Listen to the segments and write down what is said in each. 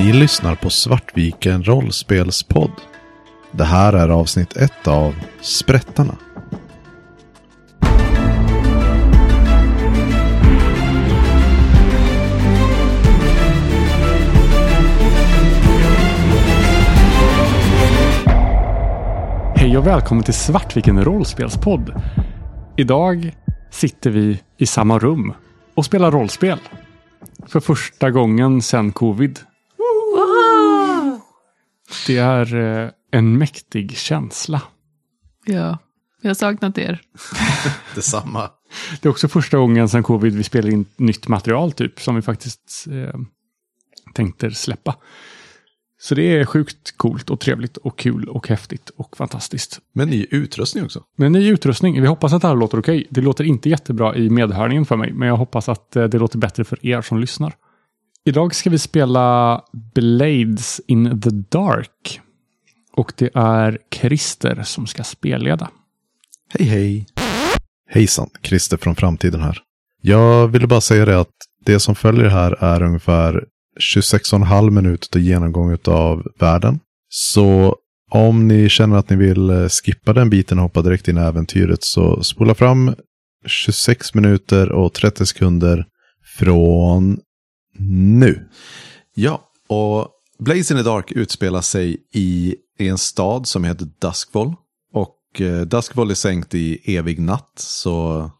Ni lyssnar på Svartviken rollspelspodd. Det här är avsnitt ett av Sprättarna. Hej och välkommen till Svartviken rollspelspodd. Idag sitter vi i samma rum och spelar rollspel. För första gången sedan covid. Det är eh, en mäktig känsla. Ja, jag har saknat er. Detsamma. Det är också första gången sedan covid vi spelar in nytt material typ som vi faktiskt eh, tänkte släppa. Så det är sjukt coolt och trevligt och kul och häftigt och fantastiskt. Men ny utrustning också. Men ny utrustning. Vi hoppas att det här låter okej. Det låter inte jättebra i medhörningen för mig, men jag hoppas att eh, det låter bättre för er som lyssnar. Idag ska vi spela Blades in the Dark. Och det är Christer som ska spelleda. Hej hej. Hejsan, Christer från framtiden här. Jag ville bara säga det att det som följer här är ungefär 26,5 minuter till genomgång av världen. Så om ni känner att ni vill eh, skippa den biten och hoppa direkt in i äventyret så spola fram 26 minuter och 30 sekunder från nu. Ja, och Blaze in the Dark utspelar sig i, i en stad som heter Duskvall. Och eh, Duskvall är sänkt i evig natt, så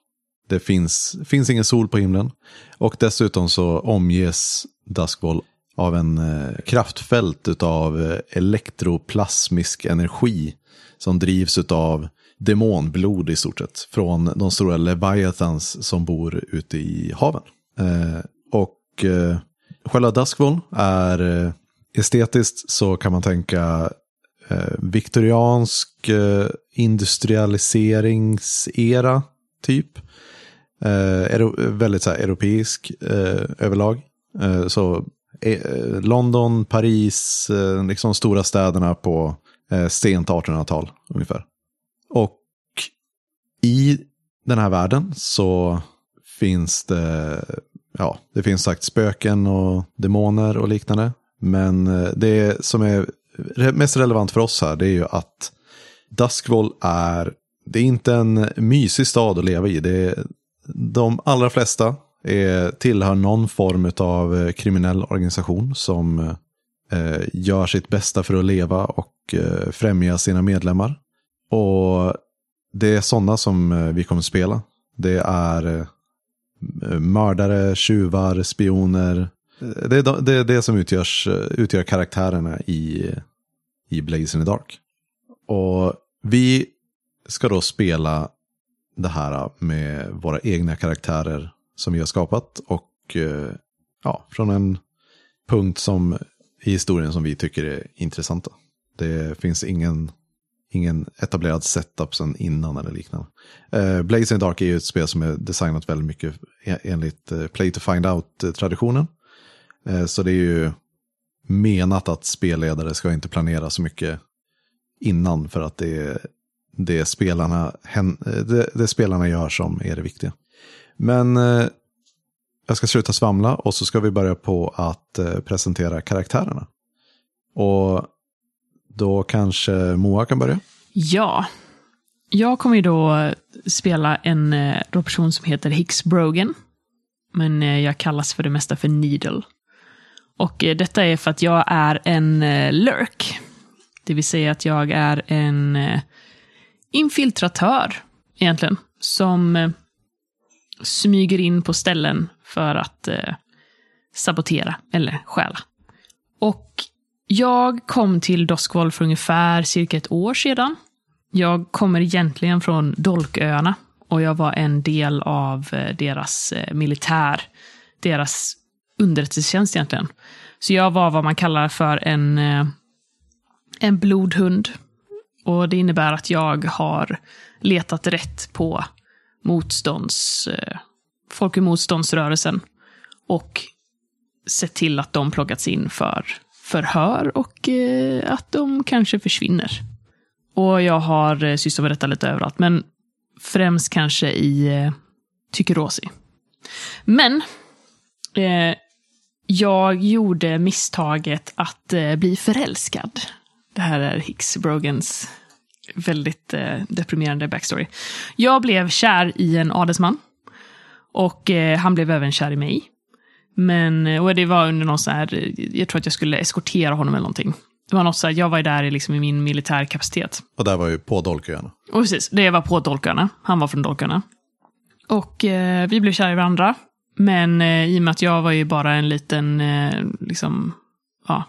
det finns, finns ingen sol på himlen. Och dessutom så omges Duskvall av en eh, kraftfält av eh, elektroplasmisk energi som drivs av demonblod i stort sett. Från de stora Leviathans som bor ute i haven. Eh, och eh, själva Duskvall är eh, estetiskt så kan man tänka eh, viktoriansk eh, industrialiseringsera typ. Eh, ero, väldigt så här, europeisk eh, överlag. Eh, så eh, London, Paris, eh, liksom stora städerna på eh, sent 1800-tal ungefär. Och i den här världen så finns det, ja, det finns sagt spöken och demoner och liknande. Men eh, det som är mest relevant för oss här det är ju att Duskvall är, det är inte en mysig stad att leva i. Det är, de allra flesta är, tillhör någon form av eh, kriminell organisation som eh, gör sitt bästa för att leva och eh, främja sina medlemmar. Och det är sådana som eh, vi kommer spela. Det är eh, mördare, tjuvar, spioner. Det är de- det, är det som utgörs, utgör karaktärerna i, i Blaze in the Dark. Och vi ska då spela det här med våra egna karaktärer som vi har skapat. Och eh, ja, från en punkt som i historien som vi tycker är intressanta. Det finns ingen, ingen etablerad setup sen innan eller liknande. Eh, Blaze in the Dark är ju ett spel som är designat väldigt mycket e- enligt eh, Play to Find Out-traditionen. Eh, så det är ju menat att spelledare ska inte planera så mycket innan för att det är det spelarna, hen, eh, det, det spelarna gör som är det viktiga. Men eh, jag ska sluta svamla och så ska vi börja på att eh, presentera karaktärerna. Och då kanske Moa kan börja. Ja. Jag kommer ju då spela en eh, rollperson som heter Hicks Brogan. Men eh, jag kallas för det mesta för Needle. Och eh, detta är för att jag är en eh, lurk. Det vill säga att jag är en infiltratör, egentligen. Som smyger in på ställen för att sabotera eller stjäla. Och jag kom till Doskvall för ungefär cirka ett år sedan. Jag kommer egentligen från Dolköarna och jag var en del av eh, deras eh, militär, deras underrättelsetjänst egentligen. Så jag var vad man kallar för en, eh, en blodhund. Och det innebär att jag har letat rätt på motstånds, folk i motståndsrörelsen och sett till att de plockats in för förhör och eh, att de kanske försvinner. Och jag har sysslat med detta lite överallt, men främst kanske i eh, Tykerosi. Men eh, jag gjorde misstaget att eh, bli förälskad. Det här är Hicks Brogans väldigt eh, deprimerande backstory. Jag blev kär i en adelsman. Och eh, han blev även kär i mig. Men, eh, och det var under någon så här, eh, jag tror att jag skulle eskortera honom eller någonting. Det var något så här, jag var ju där i, liksom, i min militärkapacitet. Och där var ju på Dolköarna. Och precis, det var på Dolkarna. Han var från Dolkarna. Och eh, vi blev kära i varandra. Men eh, i och med att jag var ju bara en liten, eh, liksom, ja,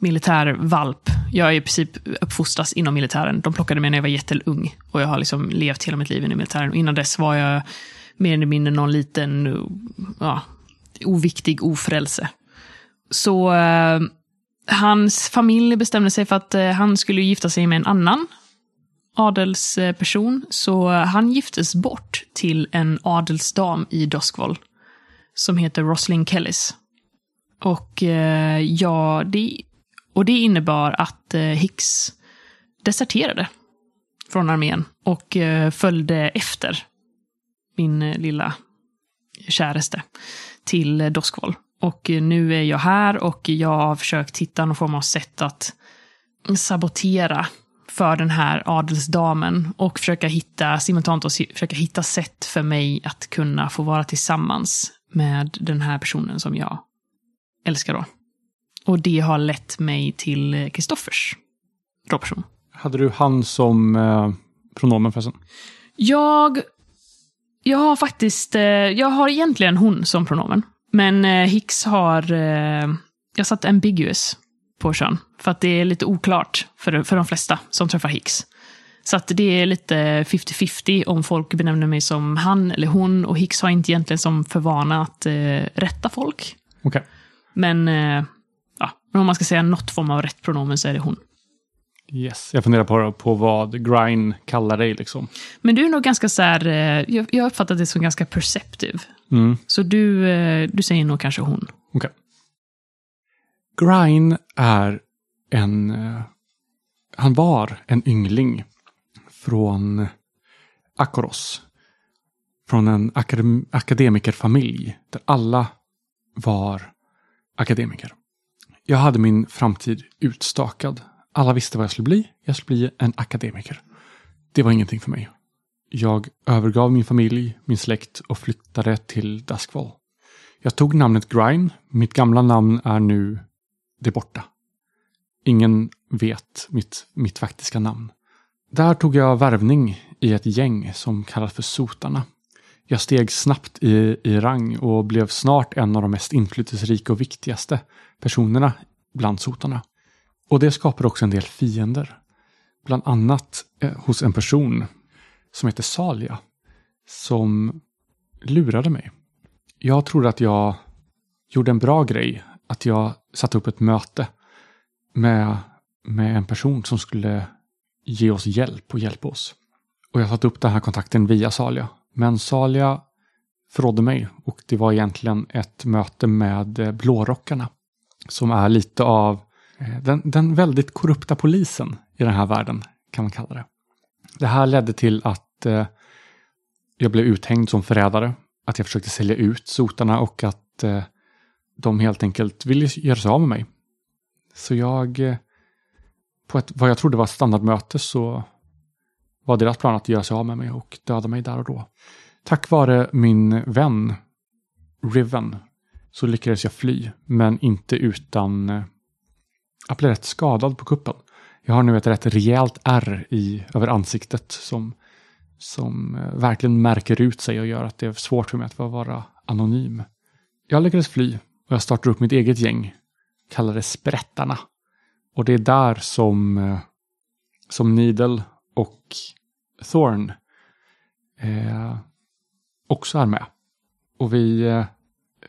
militärvalp. Jag är i princip uppfostras inom militären. De plockade mig när jag var jätteung. Och jag har liksom levt hela mitt liv inom militären. Och innan dess var jag mer eller mindre någon liten, ja, oviktig ofrälse. Så eh, hans familj bestämde sig för att eh, han skulle gifta sig med en annan adelsperson. Så eh, han giftes bort till en adelsdam i Doskvol. Som heter Roslyn Kellis. Och, eh, ja, det, och det innebar att eh, Hicks deserterade från armén och eh, följde efter min eh, lilla käraste till Doskvol. Och nu är jag här och jag har försökt hitta någon form av sätt att sabotera för den här adelsdamen och försöka hitta, simultant och försöka hitta sätt för mig att kunna få vara tillsammans med den här personen som jag älskar då. Och det har lett mig till Kristoffers rollperson. Hade du han som eh, pronomen förresten? Jag, jag har faktiskt, eh, jag har egentligen hon som pronomen. Men eh, Hicks har, eh, jag satt ambiguous på kön. För att det är lite oklart för, för de flesta som träffar Hicks. Så att det är lite 50-50 om folk benämner mig som han eller hon. Och Hicks har inte egentligen som för vana att eh, rätta folk. Okej. Men, eh, ja, men om man ska säga något form av rätt pronomen så är det hon. Yes. Jag funderar på, på vad Grind kallar dig liksom. Men du är nog ganska så här, eh, jag, jag uppfattar det som ganska perceptive. Mm. Så du, eh, du säger nog kanske hon. Okej. Grind är en... eh, Han var en yngling från Akoros. Från en akadem, akademikerfamilj där alla var akademiker. Jag hade min framtid utstakad. Alla visste vad jag skulle bli. Jag skulle bli en akademiker. Det var ingenting för mig. Jag övergav min familj, min släkt och flyttade till Duskfall. Jag tog namnet Grine. Mitt gamla namn är nu det borta. Ingen vet mitt, mitt faktiska namn. Där tog jag värvning i ett gäng som kallas för Sotarna. Jag steg snabbt i, i rang och blev snart en av de mest inflytelserika och viktigaste personerna bland Sotarna. Och det skapade också en del fiender. Bland annat eh, hos en person som heter Salia. Som lurade mig. Jag trodde att jag gjorde en bra grej. Att jag satte upp ett möte med, med en person som skulle ge oss hjälp och hjälpa oss. Och jag satte upp den här kontakten via Salia. Men Salia förrådde mig och det var egentligen ett möte med eh, blårockarna. Som är lite av Eh, den, den väldigt korrupta polisen i den här världen, kan man kalla det. Det här ledde till att eh, jag blev uthängd som förrädare. Att jag försökte sälja ut sotarna och att eh, de helt enkelt ville göra sig av med mig. Så jag, eh, på ett, vad jag trodde var ett standardmöte så var deras plan att göra sig av med mig och döda mig där och då. Tack vare min vän Riven så lyckades jag fly, men inte utan eh, jag att bli rätt skadad på kuppen. Jag har nu ett rätt rejält ärr i, över ansiktet som, som eh, verkligen märker ut sig och gör att det är svårt för mig att vara anonym. Jag lyckades fly och jag startade upp mitt eget gäng, kallade Sprättarna. Och det är där som, eh, som Needle och Thorn eh, också är med. Och vi, eh,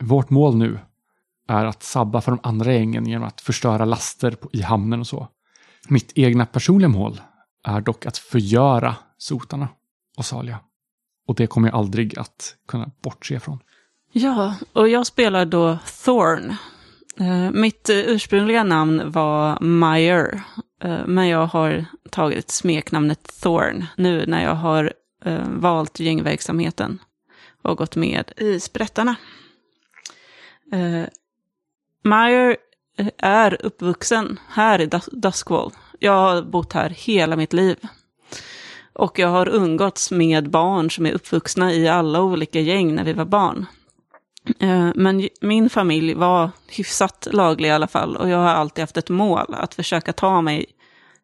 vårt mål nu är att sabba för de andra gängen genom att förstöra laster på, i hamnen och så. Mitt egna personliga mål är dock att förgöra sotarna och Salia. Och det kommer jag aldrig att kunna bortse från. Ja, och jag spelar då Thorn. Eh, mitt eh, ursprungliga namn var Meyer, eh, men jag har tagit smeknamnet Thorn nu när jag har valt gängverksamheten och gått med i Sprättarna. Meyer eh, är uppvuxen här i Duskwall. Jag har bott här hela mitt liv. Och jag har umgåtts med barn som är uppvuxna i alla olika gäng när vi var barn. Eh, men min familj var hyfsat laglig i alla fall och jag har alltid haft ett mål att försöka ta mig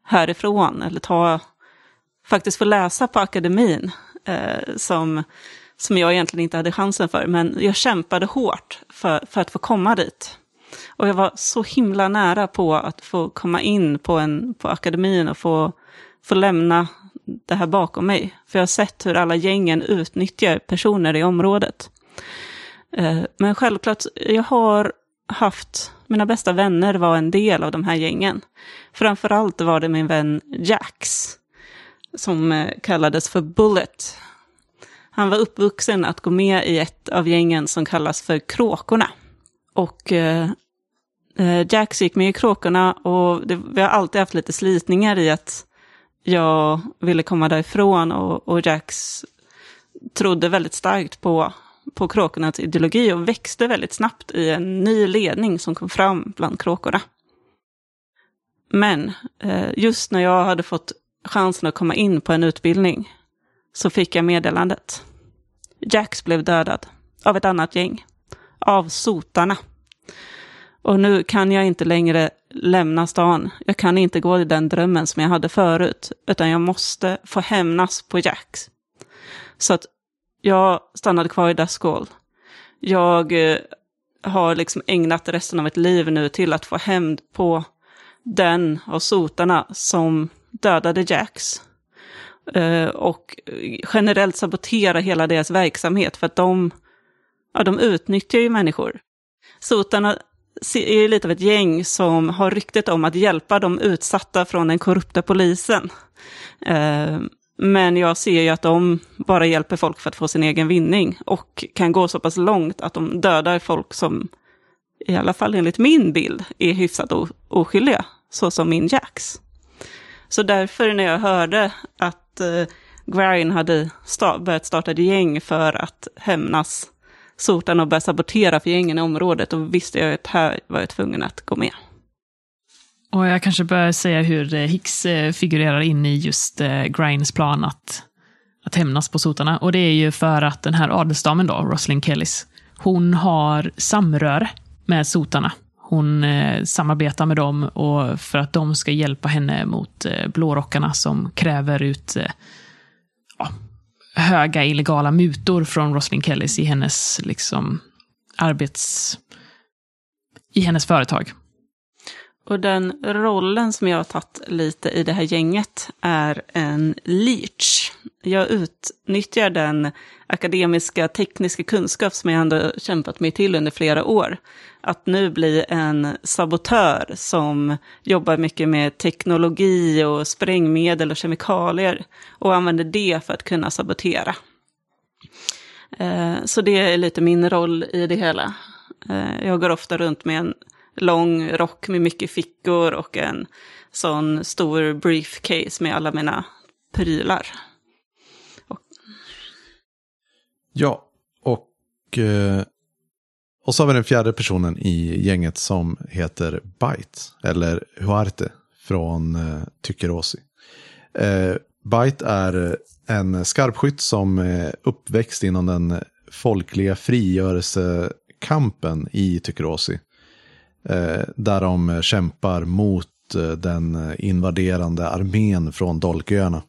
härifrån eller ta, faktiskt få läsa på akademin eh, som, som jag egentligen inte hade chansen för. Men jag kämpade hårt för, för att få komma dit. Och jag var så himla nära på att få komma in på, en, på akademin och få, få lämna det här bakom mig. För jag har sett hur alla gängen utnyttjar personer i området. Eh, men självklart, jag har haft, mina bästa vänner var en del av de här gängen. Framförallt var det min vän Jax, som eh, kallades för Bullet. Han var uppvuxen att gå med i ett av gängen som kallas för Kråkorna. Och eh, Eh, Jax gick med i Kråkorna och det, vi har alltid haft lite slitningar i att jag ville komma därifrån och, och Jax trodde väldigt starkt på, på kråkornas ideologi och växte väldigt snabbt i en ny ledning som kom fram bland kråkorna. Men eh, just när jag hade fått chansen att komma in på en utbildning så fick jag meddelandet. Jax blev dödad av ett annat gäng, av sotarna. Och nu kan jag inte längre lämna stan. Jag kan inte gå i den drömmen som jag hade förut, utan jag måste få hämnas på Jacks. Så att jag stannade kvar i Duskall. Jag eh, har liksom ägnat resten av mitt liv nu till att få hämnd på den av sotarna som dödade Jacks. Eh, och generellt sabotera hela deras verksamhet för att de, ja, de utnyttjar ju människor. Sotarna är lite av ett gäng som har ryktet om att hjälpa de utsatta från den korrupta polisen. Eh, men jag ser ju att de bara hjälper folk för att få sin egen vinning och kan gå så pass långt att de dödar folk som, i alla fall enligt min bild, är hyfsat oskyldiga, så som min Jax. Så därför när jag hörde att eh, hade sta börjat starta ett gäng för att hämnas sotarna och började sabotera för gängen i området, och visste jag att här var jag tvungen att gå med. Och jag kanske bör säga hur eh, Hicks eh, figurerar in i just eh, Grines plan att, att hämnas på sotarna. Och det är ju för att den här adelsdamen då, Roslyn Kellys, hon har samröre med sotarna. Hon eh, samarbetar med dem och för att de ska hjälpa henne mot eh, blårockarna som kräver ut eh, ja, höga illegala mutor från Roslyn Kellys i hennes liksom, arbets... i hennes företag. Och den rollen som jag har tagit lite i det här gänget är en leech. Jag utnyttjar den akademiska tekniska kunskap som jag ändå kämpat mig till under flera år. Att nu bli en sabotör som jobbar mycket med teknologi och sprängmedel och kemikalier och använder det för att kunna sabotera. Eh, så det är lite min roll i det hela. Eh, jag går ofta runt med en lång rock med mycket fickor och en sån stor briefcase med alla mina prylar. Och... Ja, och, eh, och så har vi den fjärde personen i gänget som heter Byte, eller Huarte från eh, Tykerosi. Eh, Byte är en skarpskytt som är uppväxt inom den folkliga frigörelsekampen i Tykerosi. Där de kämpar mot den invaderande armén från Dolköarna.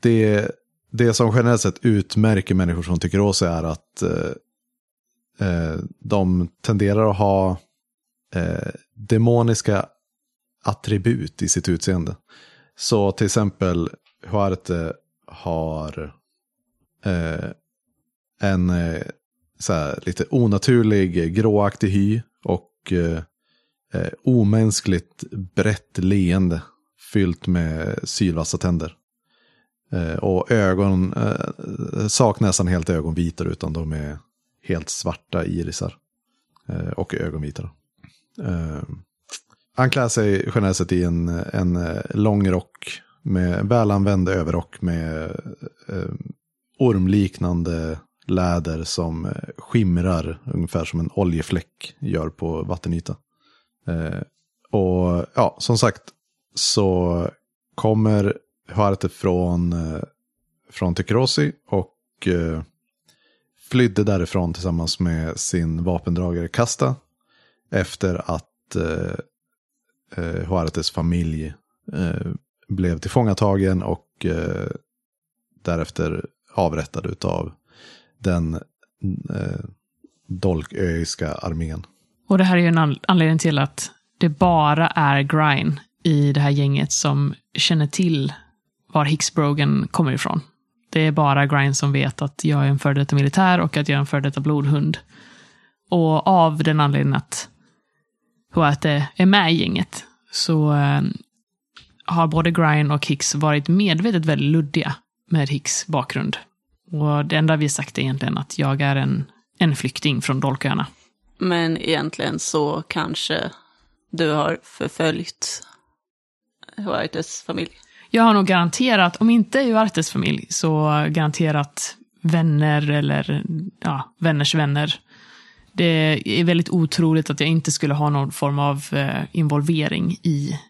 Det, det som generellt sett utmärker människor som tycker åt sig är att eh, eh, de tenderar att ha eh, demoniska attribut i sitt utseende. Så till exempel Huarte har en så här, lite onaturlig gråaktig hy och eh, omänskligt brett leende fyllt med sylvassa tänder. Eh, och ögon eh, saknar nästan helt ögonvitor utan de är helt svarta irisar. Eh, och ögonvitor. Eh, han klär sig generellt sett i en, en eh, lång rock med välanvänd överrock med eh, ormliknande läder som eh, skimrar ungefär som en oljefläck gör på vattenyta. Eh, och ja, som sagt så kommer Huarte typ från, eh, från Tekerosi och eh, flydde därifrån tillsammans med sin vapendragare Kasta efter att eh, eh Huartes familj eh, blev tillfångatagen och eh, därefter avrättad av den eh, dolköiska armén. Och det här är ju en an- anledning till att det bara är Grine i det här gänget som känner till var Hicksbrogen kommer ifrån. Det är bara Grine som vet att jag är en före detta militär och att jag är en före detta blodhund. Och av den anledningen att Huate är med i gänget så eh, har både Grine och Hicks varit medvetet väldigt luddiga med Hicks bakgrund. Och det enda vi sagt är egentligen att jag är en, en flykting från Dolköarna. Men egentligen så kanske du har förföljt Huartes familj. Jag har nog garanterat, om inte Uartes familj, så garanterat vänner eller ja, vänners vänner. Det är väldigt otroligt att jag inte skulle ha någon form av eh, involvering i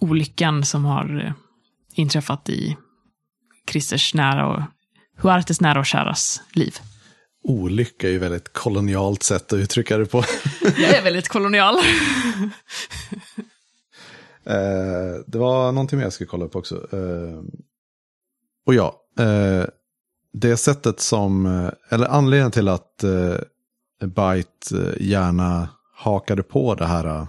olyckan som har eh, inträffat i Christers nära och Huartes nära och käras liv. Olycka är ju väldigt kolonialt sätt att uttrycka det på. Jag är väldigt kolonial. Eh, det var någonting mer jag skulle kolla upp också. Eh, och ja, eh, det sättet som, eh, eller anledningen till att eh, Byte eh, gärna hakade på det här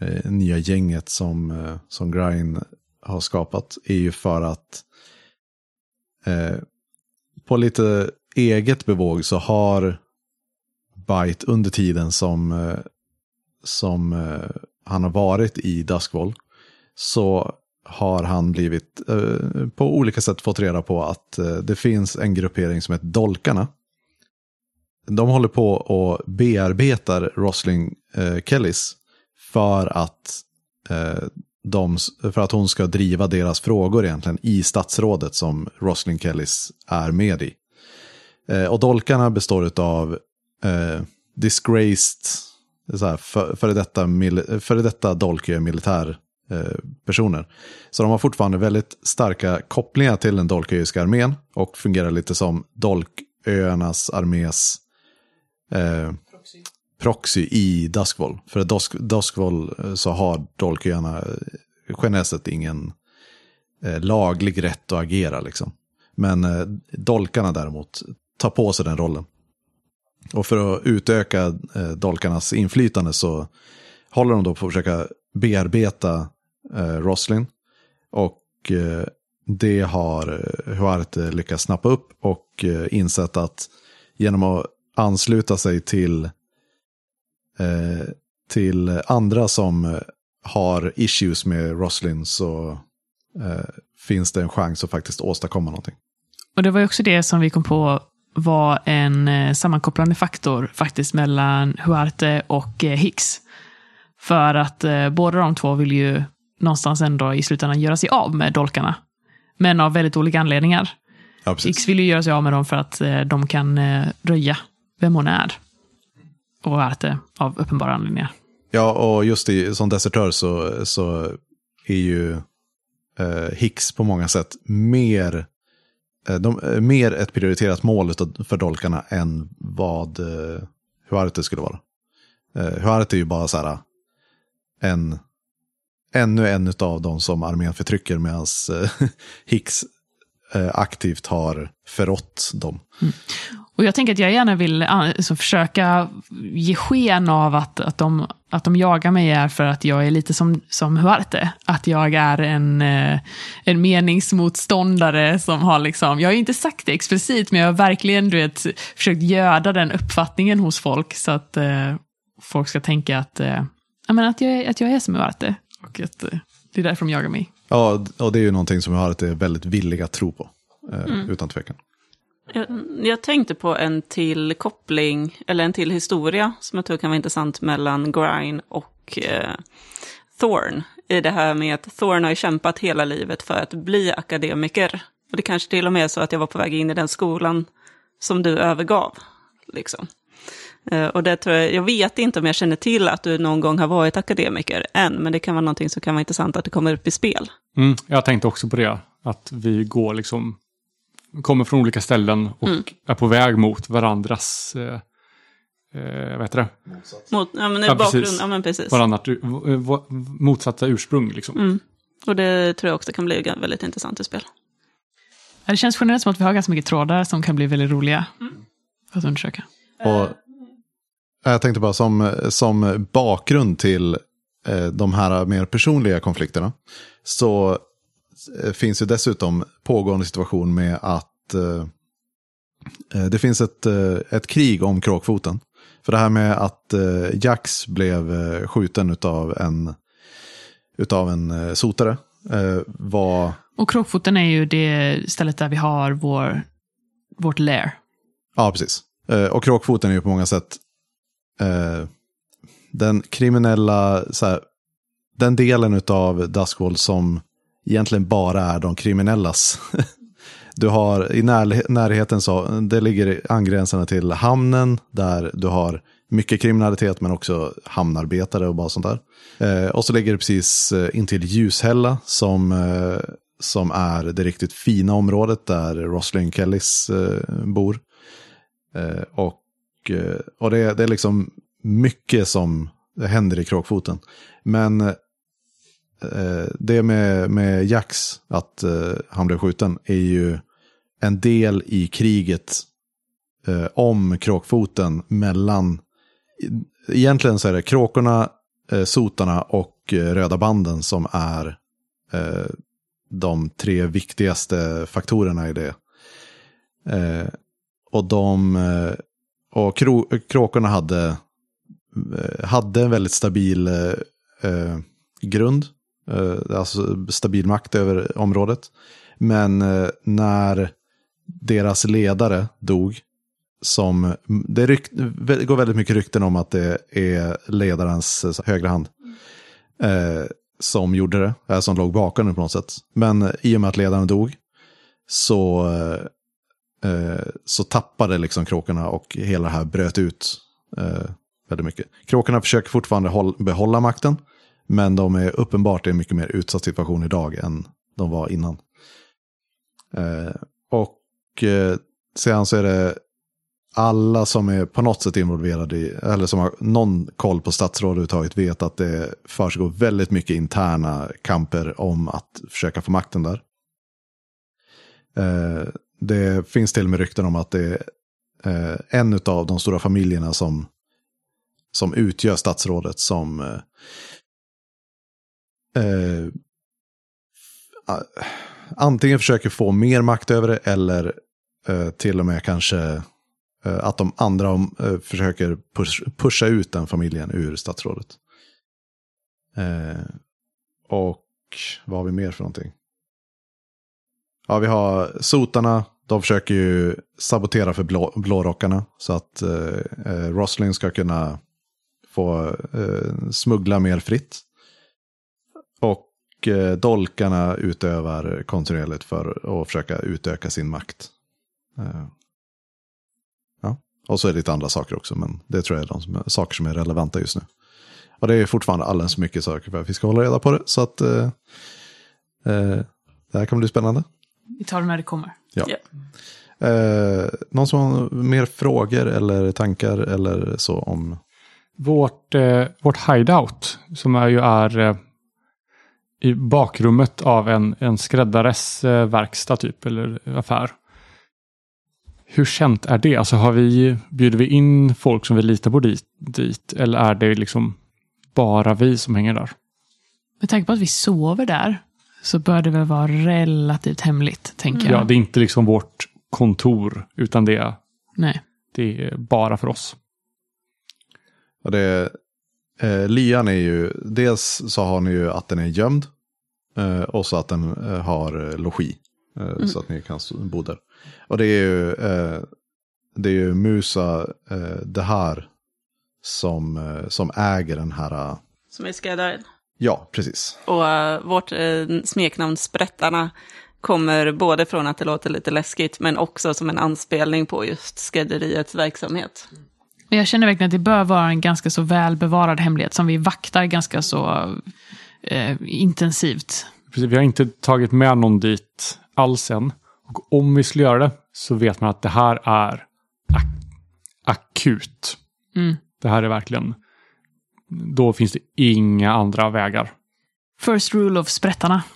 eh, nya gänget som, eh, som Grind har skapat är ju för att eh, på lite eget bevåg så har Byte under tiden som, eh, som eh, han har varit i Duskwall så har han blivit eh, på olika sätt fått reda på att eh, det finns en gruppering som heter Dolkarna. De håller på och bearbetar Rosling eh, Kellys för att, eh, de, för att hon ska driva deras frågor egentligen i statsrådet som Rosling Kellys är med i. Eh, och Dolkarna består av eh, disgraced, så här, för, före detta, mil, detta dolkiga militär Eh, personer. Så de har fortfarande väldigt starka kopplingar till den dolköiska armén och fungerar lite som Dolköarnas armés eh, proxy i Duskwall. För i Dusk, Duskwall eh, så har Dolköarna eh, generellt sett ingen eh, laglig rätt att agera. Liksom. Men eh, Dolkarna däremot tar på sig den rollen. Och för att utöka eh, Dolkarnas inflytande så håller de då på att försöka bearbeta eh, Roslin. Och eh, det har eh, Huarte eh, lyckats snappa upp och eh, insett att genom att ansluta sig till, eh, till andra som eh, har issues med Roslin så eh, finns det en chans att faktiskt åstadkomma någonting. Och det var ju också det som vi kom på var en sammankopplande faktor faktiskt mellan Huarte och Hicks. För att eh, båda de två vill ju någonstans ändå i slutändan göra sig av med dolkarna. Men av väldigt olika anledningar. Ja, precis. Hicks vill ju göra sig av med dem för att eh, de kan eh, röja vem hon är. Och Huarte av uppenbara anledningar. Ja, och just i, som desertör så, så är ju eh, Hicks på många sätt mer, eh, de, eh, mer ett prioriterat mål för dolkarna än vad eh, Huarte skulle vara. Eh, Huarte är ju bara så här en, ännu en av de som armén förtrycker medan eh, Hicks eh, aktivt har förrått dem. Mm. Och jag tänker att jag gärna vill eh, alltså, försöka ge sken av att, att, de, att de jagar mig är för att jag är lite som, som Huarte. Att jag är en, en meningsmotståndare som har liksom, jag har ju inte sagt det explicit, men jag har verkligen du vet, försökt göda den uppfattningen hos folk så att eh, folk ska tänka att, eh, att, jag, att jag är som Huarte. Och att eh, det är därför de jagar mig. Ja, och det är ju någonting som Huarte är väldigt villig att tro på. Eh, Utan tvekan. Jag, jag tänkte på en till koppling, eller en till historia, som jag tror kan vara intressant mellan Grine och eh, Thorn. I det här med att Thorn har ju kämpat hela livet för att bli akademiker. Och det kanske till och med är så att jag var på väg in i den skolan som du övergav. Liksom. Eh, och det tror jag, jag vet inte om jag känner till att du någon gång har varit akademiker än, men det kan vara någonting som kan vara intressant att det kommer upp i spel. Mm, jag tänkte också på det, att vi går liksom, kommer från olika ställen och Mm. är på väg mot varandras, eh, eh, vad heter det? Mot, ja, men Ja, bakgrund, precis. ja, men precis. Varannat, eh, v- motsatta ursprung liksom. Mm. Och det tror jag också kan bli väldigt intressant i spel. Det känns generellt som att vi har ganska mycket trådar som kan bli väldigt roliga att undersöka. Och jag tänkte bara som, som bakgrund till eh, de här mer personliga konflikterna. Så eh, finns ju dessutom pågående situation med att eh, eh, det finns ett, eh, ett krig om kråkfoten. För det här med att eh, Jax blev eh, skjuten utav en, utav en eh, sotare eh, var... Och Kråkfoten är ju det stället där vi har vår, vårt lair. Ja, precis. Eh, och kråkfoten är ju på många sätt eh, den kriminella, så här, den delen av Duskwall som egentligen bara är de kriminellas. Du har i när, närheten så, det ligger angränsande till hamnen där du har mycket kriminalitet men också hamnarbetare och bara sånt där. Eh, och så ligger det precis eh, intill Ljushälla som, eh, som är det riktigt fina området där Roslyn Kellys eh, bor. Eh, och Eh, och det, det är liksom mycket som händer i kråkfoten. Men eh, det med, med Jax, att eh, han blev skjuten, är ju en del i kriget eh, om kråkfoten mellan... Egentligen så är det kråkorna, eh, sotarna och eh, röda banden som är eh, de tre viktigaste faktorerna i det. Eh, och de... Eh, och kro, kråkorna hade, eh, hade en väldigt stabil eh, eh, grund. Eh, alltså stabil makt över området. Men eh, när deras ledare dog, som det rykt, går väldigt mycket rykten om att det är ledarens eh, högra hand. Eh, som gjorde det, eh, som låg bakom det på något sätt. Men eh, i och med att ledaren dog så, eh, Eh, så tappade liksom kråkorna och hela det här bröt ut eh, väldigt mycket. Kråkorna försöker fortfarande håll, behålla makten, men de är uppenbart i en mycket mer utsatt situation idag än de var innan. Eh, och eh, sedan så är det alla som är på något sätt involverade i, eller som har någon koll på statsråd överhuvudtaget vet att det försiggår väldigt mycket interna kamper om att försöka få makten där. Eh, det finns till och med rykten om att det är eh, en av de stora familjerna som, som utgör statsrådet som eh, eh, antingen försöker få mer makt över det eller eh, till och med kanske eh, att de andra eh, försöker push, pusha ut den familjen ur statsrådet. Eh, och vad har vi mer för någonting? Ja, vi har sotarna. De försöker ju sabotera för blå, blårockarna så att eh, eh Rosling ska kunna få eh, smuggla mer fritt. Och eh, dolkarna utövar kontinuerligt för att försöka utöka sin makt. Eh, ja, och så är det lite andra saker också, men det tror jag är de som, saker som är relevanta just nu. Och det är fortfarande alldeles för mycket saker för att vi ska hålla reda på det, så att eh, eh, det här kommer bli spännande. Vi tar det när det kommer. Ja. Ja. Eh, någon som har mer frågor eller tankar eller så om... Vårt, eh, vårt hideout, som är ju är eh, i bakrummet av en, en skräddares eh, verkstad typ, eller affär. Hur känt är det? Alltså har vi, bjuder vi in folk som vi litar på dit, dit eller är det liksom bara vi som hänger där? Med tanke på att vi sover där så bör det väl vara relativt hemligt, tänker jag. Ja, det är inte liksom vårt kontor, utan det är, Nej. det är bara för oss. Och det, eh, lyan är ju, dels så har ni ju att den är gömd. Eh, och så att den eh, har logi. Eh, Så att ni kan bo där. Och det är ju, eh, det är ju Musa eh, det här som, eh, som äger den här. Som är skräddaren. Ja, precis. Och eh, vårt uh, smeknamn Sprättarna kommer både från att det låter lite läskigt, men också som en anspelning på just skrädderiets verksamhet. Men jag känner verkligen att det bör vara en ganska så välbevarad hemlighet som vi vaktar ganska så eh, intensivt. Precis, vi har inte tagit med någon dit alls än. Och om vi skulle göra det så vet man att det här är ak akut. Mm. Det här är verkligen... Då finns det inga andra vägar. First rule of sprättarna.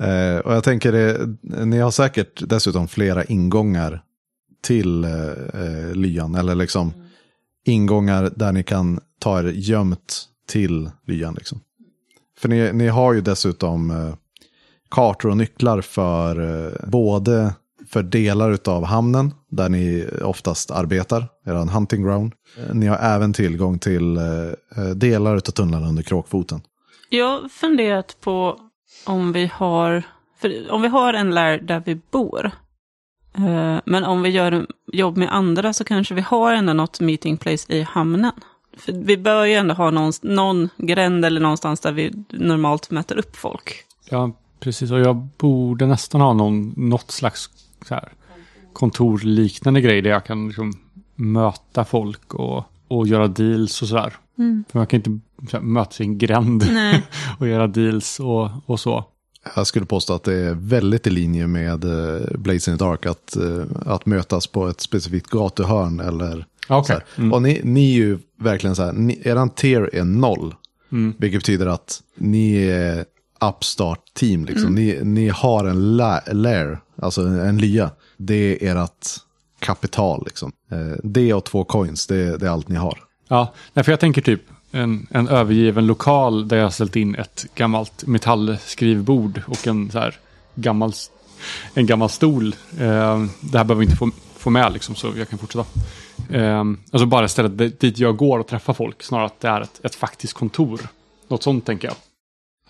Eh, och jag tänker, det, ni har säkert dessutom flera ingångar till eh, eh, lyan. Eller liksom ingångar där ni kan ta er gömt till lyan. Liksom. För ni, ni har ju dessutom eh, kartor och nycklar för eh, både för delar av hamnen där ni oftast arbetar, er hunting ground. Eh, Ni har även tillgång till eh, eh, delar av tunnlarna under kråkfoten. Jag har funderat på om vi har, för om vi har en lär där vi bor, men om vi gör jobb med andra så kanske vi har ändå något meeting place i hamnen. För vi bör ju ändå ha någon, någon gränd eller någonstans där vi normalt möter upp folk. Ja, precis. Och jag borde nästan ha någon, något slags så här, kontorliknande grej där jag kan liksom möta folk och, och göra deals och sådär. För man kan inte så här, mötas i en gränd Nej. och göra deals och, och så. Jag skulle påstå att det är väldigt i linje med eh, Blaze in the Dark att, eh, att mötas på ett specifikt gatuhörn eller okej. här. Och ni, ni är ju verkligen så här, ni, eran tier är noll. Mm. Vilket betyder att ni är upstart team liksom. Ni, ni har en la, lair, alltså en, lya. Det är ert kapital liksom. Eh, det och två coins, det, det är allt ni har. Ja, för jag tänker typ en, en övergiven lokal där jag har ställt in ett gammalt metallskrivbord och en så här gammal, en gammal stol. Eh, det här behöver vi inte få, få med liksom, så jag kan fortsätta. Eh, alltså bara stället dit jag går och träffar folk, snarare att det är ett, ett faktiskt kontor. Något sånt tänker jag.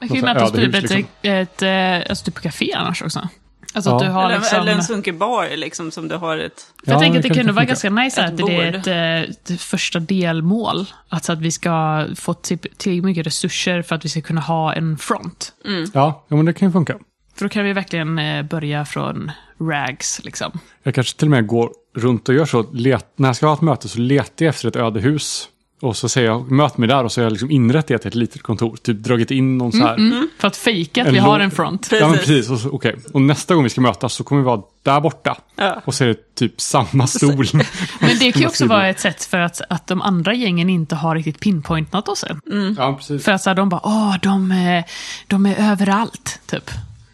Man kan ju mötas typ ett, liksom. ett, eh, alltså typ på café annars också. Alltså att Ja. du har Eller, liksom... eller en sunkig bar liksom, som du har ett... För jag Ja, tänker att det kan kunde vara ganska nice Ett att det är ett, eh, ett första delmål. Alltså att vi ska få typ tillräckligt mycket resurser för att vi ska kunna ha en front. Ja, ja men det kan ju funka. För då kan vi verkligen eh, börja från rags liksom. Jag kanske till och med går runt och gör så. Let, när jag ska ha ett möte så letar jag efter ett ödehus. Och så säger jag, möt mig där och så har jag liksom inrett det till ett litet kontor. Typ dragit in någon så här. För att fejka att vi har en front. Ja men Precis. och, så- okej. och nästa gång vi ska mötas så kommer vi vara där borta. Ja. Och så är det typ samma stol. Men det kan ju också vara ett sätt för att, att de andra gängen inte har riktigt pinpointat oss än. ja, precis. För att så här, de bara, åh, de, är- de är överallt, typ.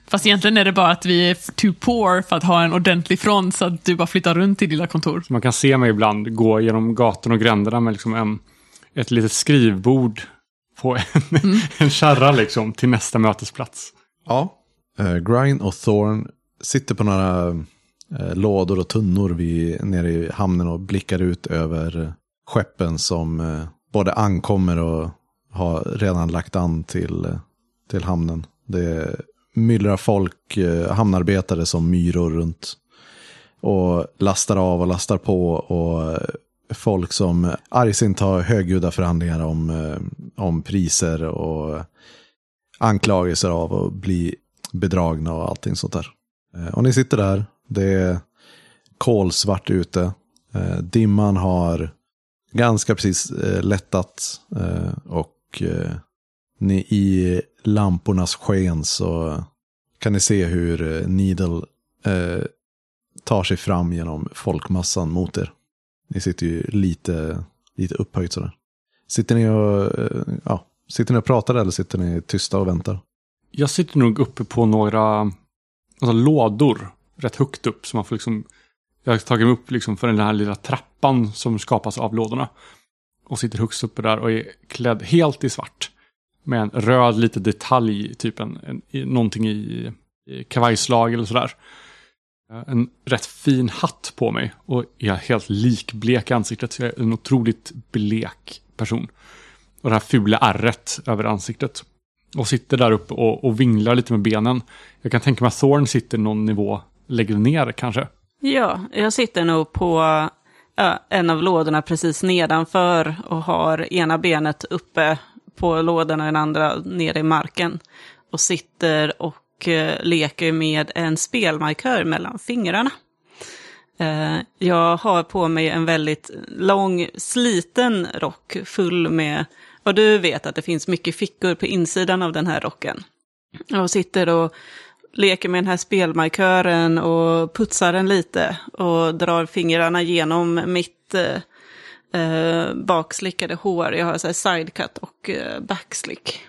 Fast egentligen är det bara att vi är too poor för att ha en ordentlig front så att du bara flyttar runt till dina kontor. Man kan se mig ibland gå genom gatorna och gränderna med liksom en, ett litet skrivbord på en, en kärra liksom till nästa mötesplats. Ja. Uh, Grine och Thorn sitter på några eh, lådor och tunnor vid, nere i hamnen och blickar ut över skeppen som eh, både ankommer och har redan lagt an till, till hamnen. Det myllrar folk, hamnarbetare som myror runt. Och lastar av och lastar på och folk som argsint har högljudda förhandlingar om, eh, om priser och anklagelser av att bli bedragna och allting sånt där. Eh, och ni sitter där, det är kolsvart ute. Eh, dimman har ganska precis lättat och ni, i lampornas sken så kan ni se hur Needle tar sig fram genom folkmassan mot er. Ni sitter ju lite, lite upphöjt sådär. Sitter ni och, eh, ja, sitter ni och pratar eller sitter ni tysta och väntar? Jag sitter nog uppe på några alltså, lådor rätt högt upp. Så man får liksom, jag har tagit mig upp liksom för den här lilla trappan som skapas av lådorna. Och sitter högst uppe där och är klädd helt i svart. Med en röd liten detalj, typ en, en, någonting i, i kavajslag eller sådär. Eh, en rätt fin hatt på mig och är helt likblek i ansiktet. Så jag är en otroligt blek person. Och det här fula ärret över ansiktet. Och sitter där uppe och, och vinglar lite med benen. Jag kan tänka mig att Thorn sitter någon nivå lägre ner kanske. Ja, jag sitter nog på äh, en av lådorna precis nedanför och har ena benet uppe på lådan och den andra nere i marken. Och sitter och och eh, leker med en spelmarkör mellan fingrarna. Eh, jag har på mig en väldigt lång, sliten rock full med, och du vet att det finns mycket fickor på insidan av den här rocken. Jag sitter och leker med den här spelmarkören och putsar den lite och drar fingrarna genom mitt eh, eh bakslickade hår. Jag har så här sidecut och eh, backslick.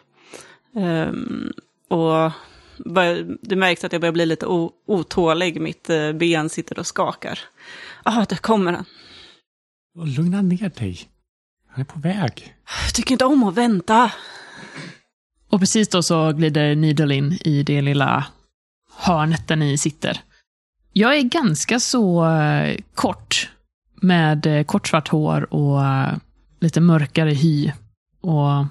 Um, och det märks att jag börjar bli lite otålig. Mitt eh, ben sitter och skakar. Ah, där kommer han. Lugna ner dig. Han är på väg. Jag tycker inte om att vänta. Och precis då så glider Needle in i det lilla hörnet där ni sitter. Jag är ganska så eh, kort. Med eh, kort svart hår och lite mörkare hy. Och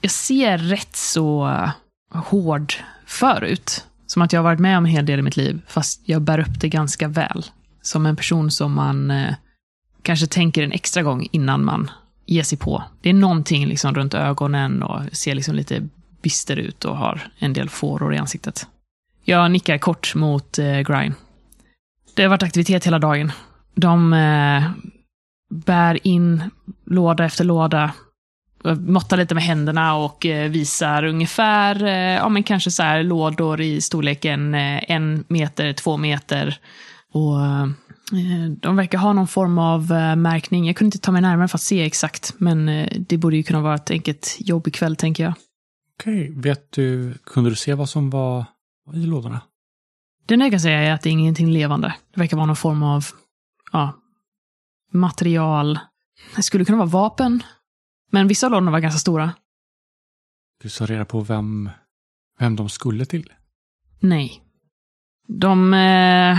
jag ser rätt så hård förut. Som att jag har varit med om en hel del i mitt liv, fast jag bär upp det ganska väl. Som en person som man eh, kanske tänker en extra gång innan man ger sig på. Det är någonting liksom runt ögonen och ser liksom lite bister ut och har en del fåror i ansiktet. Jag nickar kort mot eh, Grine. Det har varit aktivitet hela dagen. De eh, bär in låda efter låda måttar lite med händerna och eh, visar ungefär, eh, ja men kanske så här lådor i storleken eh, en meter, två meter. Och de verkar ha någon form av märkning. Jag kunde inte ta mig närmare för att se exakt, men det borde ju kunna vara ett enkelt jobb ikväll, tänker jag. Okej, vet du, kunde du se vad som var i lådorna? Det jag kan säga är att det är ingenting levande. Det verkar vara någon form av, ja, material. Det skulle kunna vara vapen, men vissa av lådorna var ganska stora. Du sa reda på vem, vem de skulle till? Nej. De, eh,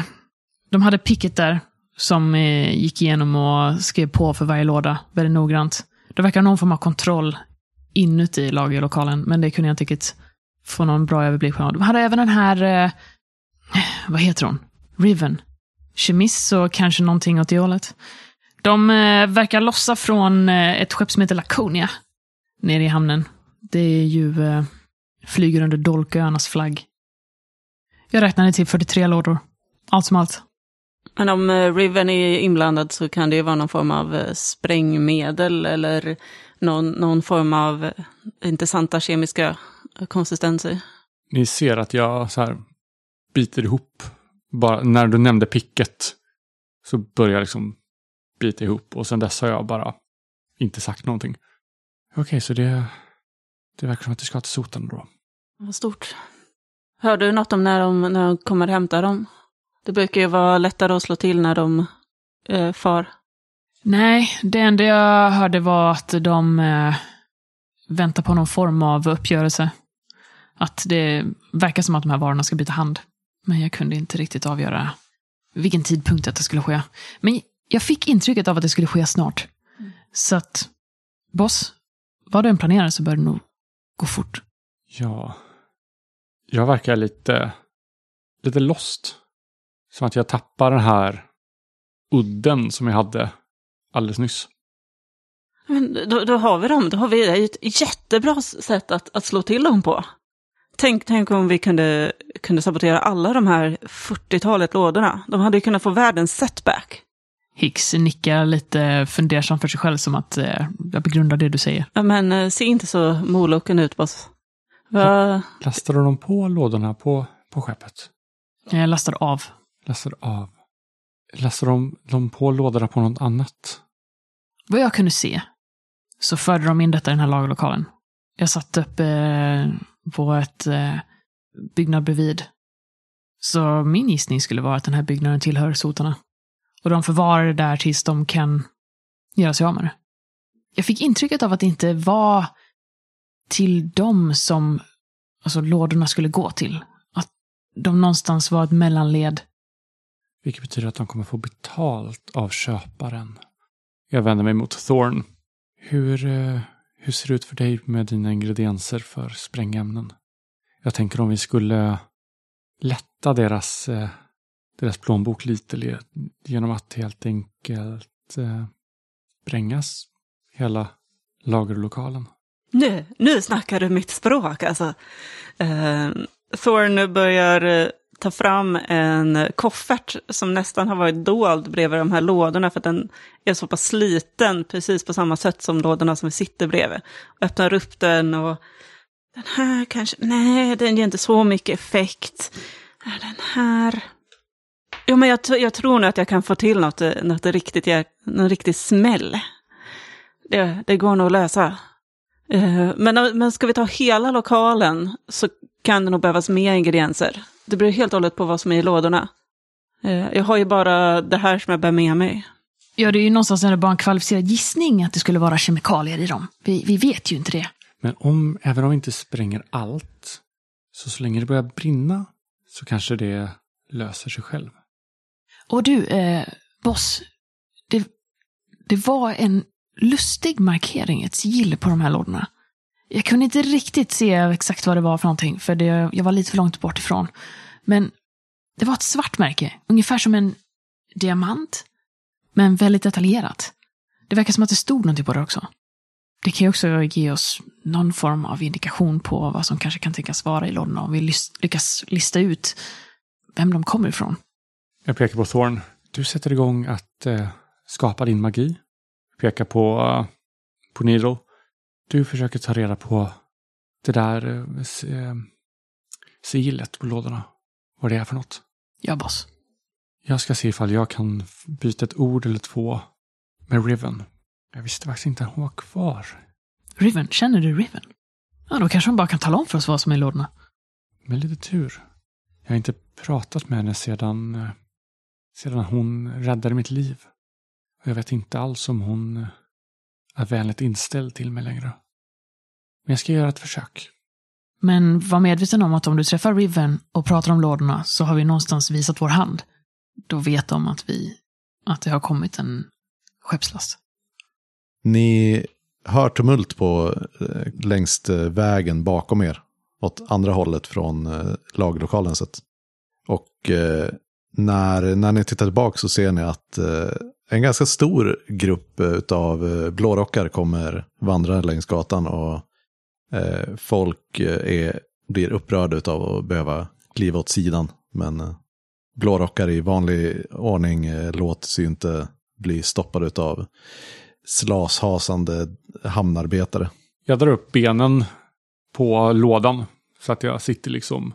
de hade picket där som eh, gick igenom och skrev på för varje låda väldigt noggrant. Det verkar någon form av kontroll inuti lagerlokalen, men det kunde jag inte riktigt få någon bra överblick på. De hade även den här, eh, vad heter hon? Riven. Kemiss och kanske någonting åt det hållet. De eh, verkar lossa från eh, ett skepp som heter Laconia nere i hamnen. Det är ju eh, flyger under Dolköarnas flagg. Jag räknade till 43 lådor. Allt som allt. Men om eh, Riven är inblandad så kan det ju vara någon form av eh, sprängmedel eller någon, någon form av eh, intressanta kemiska konsistenser. Ni ser att jag så här biter ihop. Bara när du nämnde picket så börjar liksom bita ihop och sen dess har jag bara inte sagt någonting. Okej, okay, så det, det verkar som att du ska till soten då. Vad stort. Hörde du något om när de, när de kommer hämta dem? Det brukar ju vara lättare att slå till när de eh, far. Nej, det enda jag hörde var att de eh, väntar på någon form av uppgörelse. Att det verkar som att de här varorna ska byta hand. Men jag kunde inte riktigt avgöra vilken tidpunkt detta skulle ske. Men jag fick intrycket av att det skulle ske snart. Mm. Så att, boss, vad du än planerar så bör det nog gå fort. Ja. Jag verkar lite, lite lost. Som att jag tappar den här udden som jag hade alldeles nyss. Men då, då har vi dem, då har vi ett jättebra sätt att, att slå till dem på. Tänk, tänk om vi kunde, kunde sabotera alla de här 40-talet lådorna. De hade ju kunnat få världens setback. Hicks nickar lite fundersamt för sig själv som att eh, jag begrundar det du säger. Ja, men eh, se inte så moloken ut boss. Va? Lastar du dem på lådorna på, på skeppet? Jag lastar av. Lastar av. Lastar de, de på lådorna på något annat? Vad jag kunde se så förde de in detta i den här lagerlokalen. Jag satt uppe eh, på ett eh, byggnad bredvid. Så min gissning skulle vara att den här byggnaden tillhör sotarna. Och de förvarar det där tills de kan göra sig av med det. Jag fick intrycket av att det inte var till dem som alltså, lådorna skulle gå till. Att de någonstans var ett mellanled. Vilket betyder att de kommer få betalt av köparen. Jag vänder mig mot Thorn. Hur, eh, hur ser det ut för dig med dina ingredienser för sprängämnen? Jag tänker om vi skulle lätta deras eh, deras plånbok lite genom att helt enkelt eh, sprängas hela lagerlokalen. Nu, nu snackar du mitt språk alltså. Eh, Thorn börjar eh, ta fram en koffert som nästan har varit dold bredvid de här lådorna för att den är så pass sliten, precis på samma sätt som lådorna som vi sitter bredvid. Öppnar upp den och den här kanske, nej den ger inte så mycket effekt. Den här. Jo men jag, jag tror nog att jag kan få till något, något riktigt, någon riktig smäll. Det, det går nog att lösa. Eh, men, men ska vi ta hela lokalen så kan det nog behövas mer ingredienser. Det beror helt och hållet på vad som är i lådorna. Eh, jag har ju bara det här som jag bär med mig. Ja, det är ju någonstans är det bara en kvalificerad gissning att det skulle vara kemikalier i dem. Vi, vi vet ju inte det. Men om, även om vi inte spränger allt, så så länge det börjar brinna så kanske det löser sig själv. Och du, eh, boss. Det, det var en lustig markering, ett sigill på de här lådorna. Jag kunde inte riktigt se exakt vad det var för någonting, för det, jag var lite för långt bort ifrån. Men det var ett svart märke, ungefär som en diamant, men väldigt detaljerat. Det verkar som att det stod någonting på det också. Det kan ju också ge oss någon form av indikation på vad som kanske kan tänkas vara i lådorna om vi lyckas lista ut vem de kommer ifrån. Jag pekar på Thorn. Du sätter igång att eh, skapa din magi. Pekar på, uh, på Needle. Du försöker ta reda på det där eh, sigillet på lådorna. Vad det är för något. Ja, boss. Jag ska se ifall jag kan byta ett ord eller två med Riven. Jag visste faktiskt inte att hon var kvar. Riven? Känner du Riven? Ja, då kanske hon bara kan tala om för oss vad som är i lådorna. Med lite tur. Jag har inte pratat med henne sedan, eh, sedan hon räddade mitt liv. Och jag vet inte alls om hon eh, är vänligt inställd till mig längre. Men jag ska göra ett försök. Men var medveten om att om du träffar Riven och pratar om lådorna så har vi någonstans visat vår hand. Då vet de att vi, att det har kommit en skeppslast. Ni hör tumult på eh, längst eh, vägen bakom er. Åt andra hållet från laglokalen sett. Och eh, när, när ni tittar tillbaka så ser ni att eh, en ganska stor grupp av eh, eh blårockar kommer vandra längs gatan och eh, folk eh, är, blir upprörda av att behöva kliva åt sidan. Men eh, blårockar i vanlig ordning eh, låter sig inte bli stoppade av slashasande hamnarbetare. Jag drar upp benen på lådan så att jag sitter liksom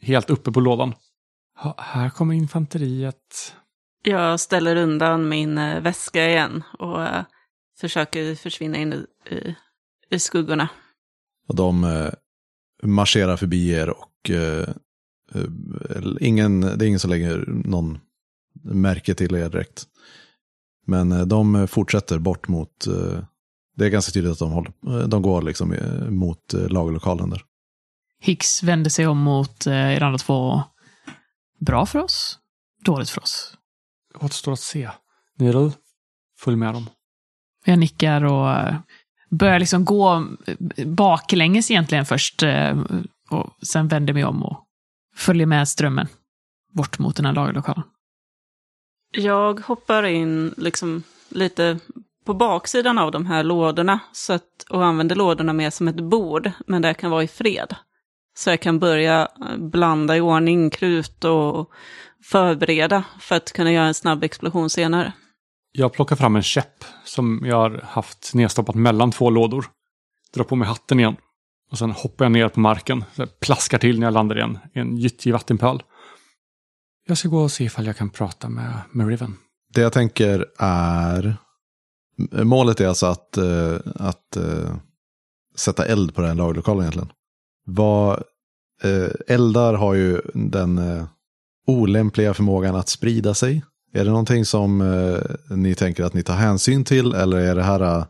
helt uppe på lådan. Ha, här kommer infanteriet. Jag ställer undan min äh, väska igen och äh, försöker försvinna in i, i, i skuggorna. Och de äh, marscherar förbi er och ingen, det är ingen som lägger någon märke till er direkt. Men de fortsätter bort mot, det är ganska tydligt att de, håller, de går liksom mot lagerlokalen där. Hicks vänder sig om mot er andra två. Bra för oss, dåligt för oss. Återstår att se. Nirul, följ med dem. Jag nickar och börjar liksom gå baklänges egentligen först. Och sen vänder mig om och följer med strömmen bort mot den här lagerlokalen. Jag hoppar in liksom lite på baksidan av de här lådorna så att, och använder lådorna mer som ett bord, men där kan vara i fred. Så jag kan börja blanda i ordning krut och förbereda för att kunna göra en snabb explosion senare. Jag plockar fram en käpp som jag har haft nedstoppat mellan två lådor. Drar på mig hatten igen. Och sen hoppar jag ner på marken. Plaskar till när jag landar igen i en gyttjig vattenpöl. Jag ska gå och se ifall jag kan prata med, med Riven. Det jag tänker är... Målet är alltså att, uh, att uh, sätta eld på den lagerlokalen egentligen. Vad, uh, eldar har ju den olämpliga förmågan att sprida sig. Är det någonting som ni tänker att ni tar hänsyn till eller är det här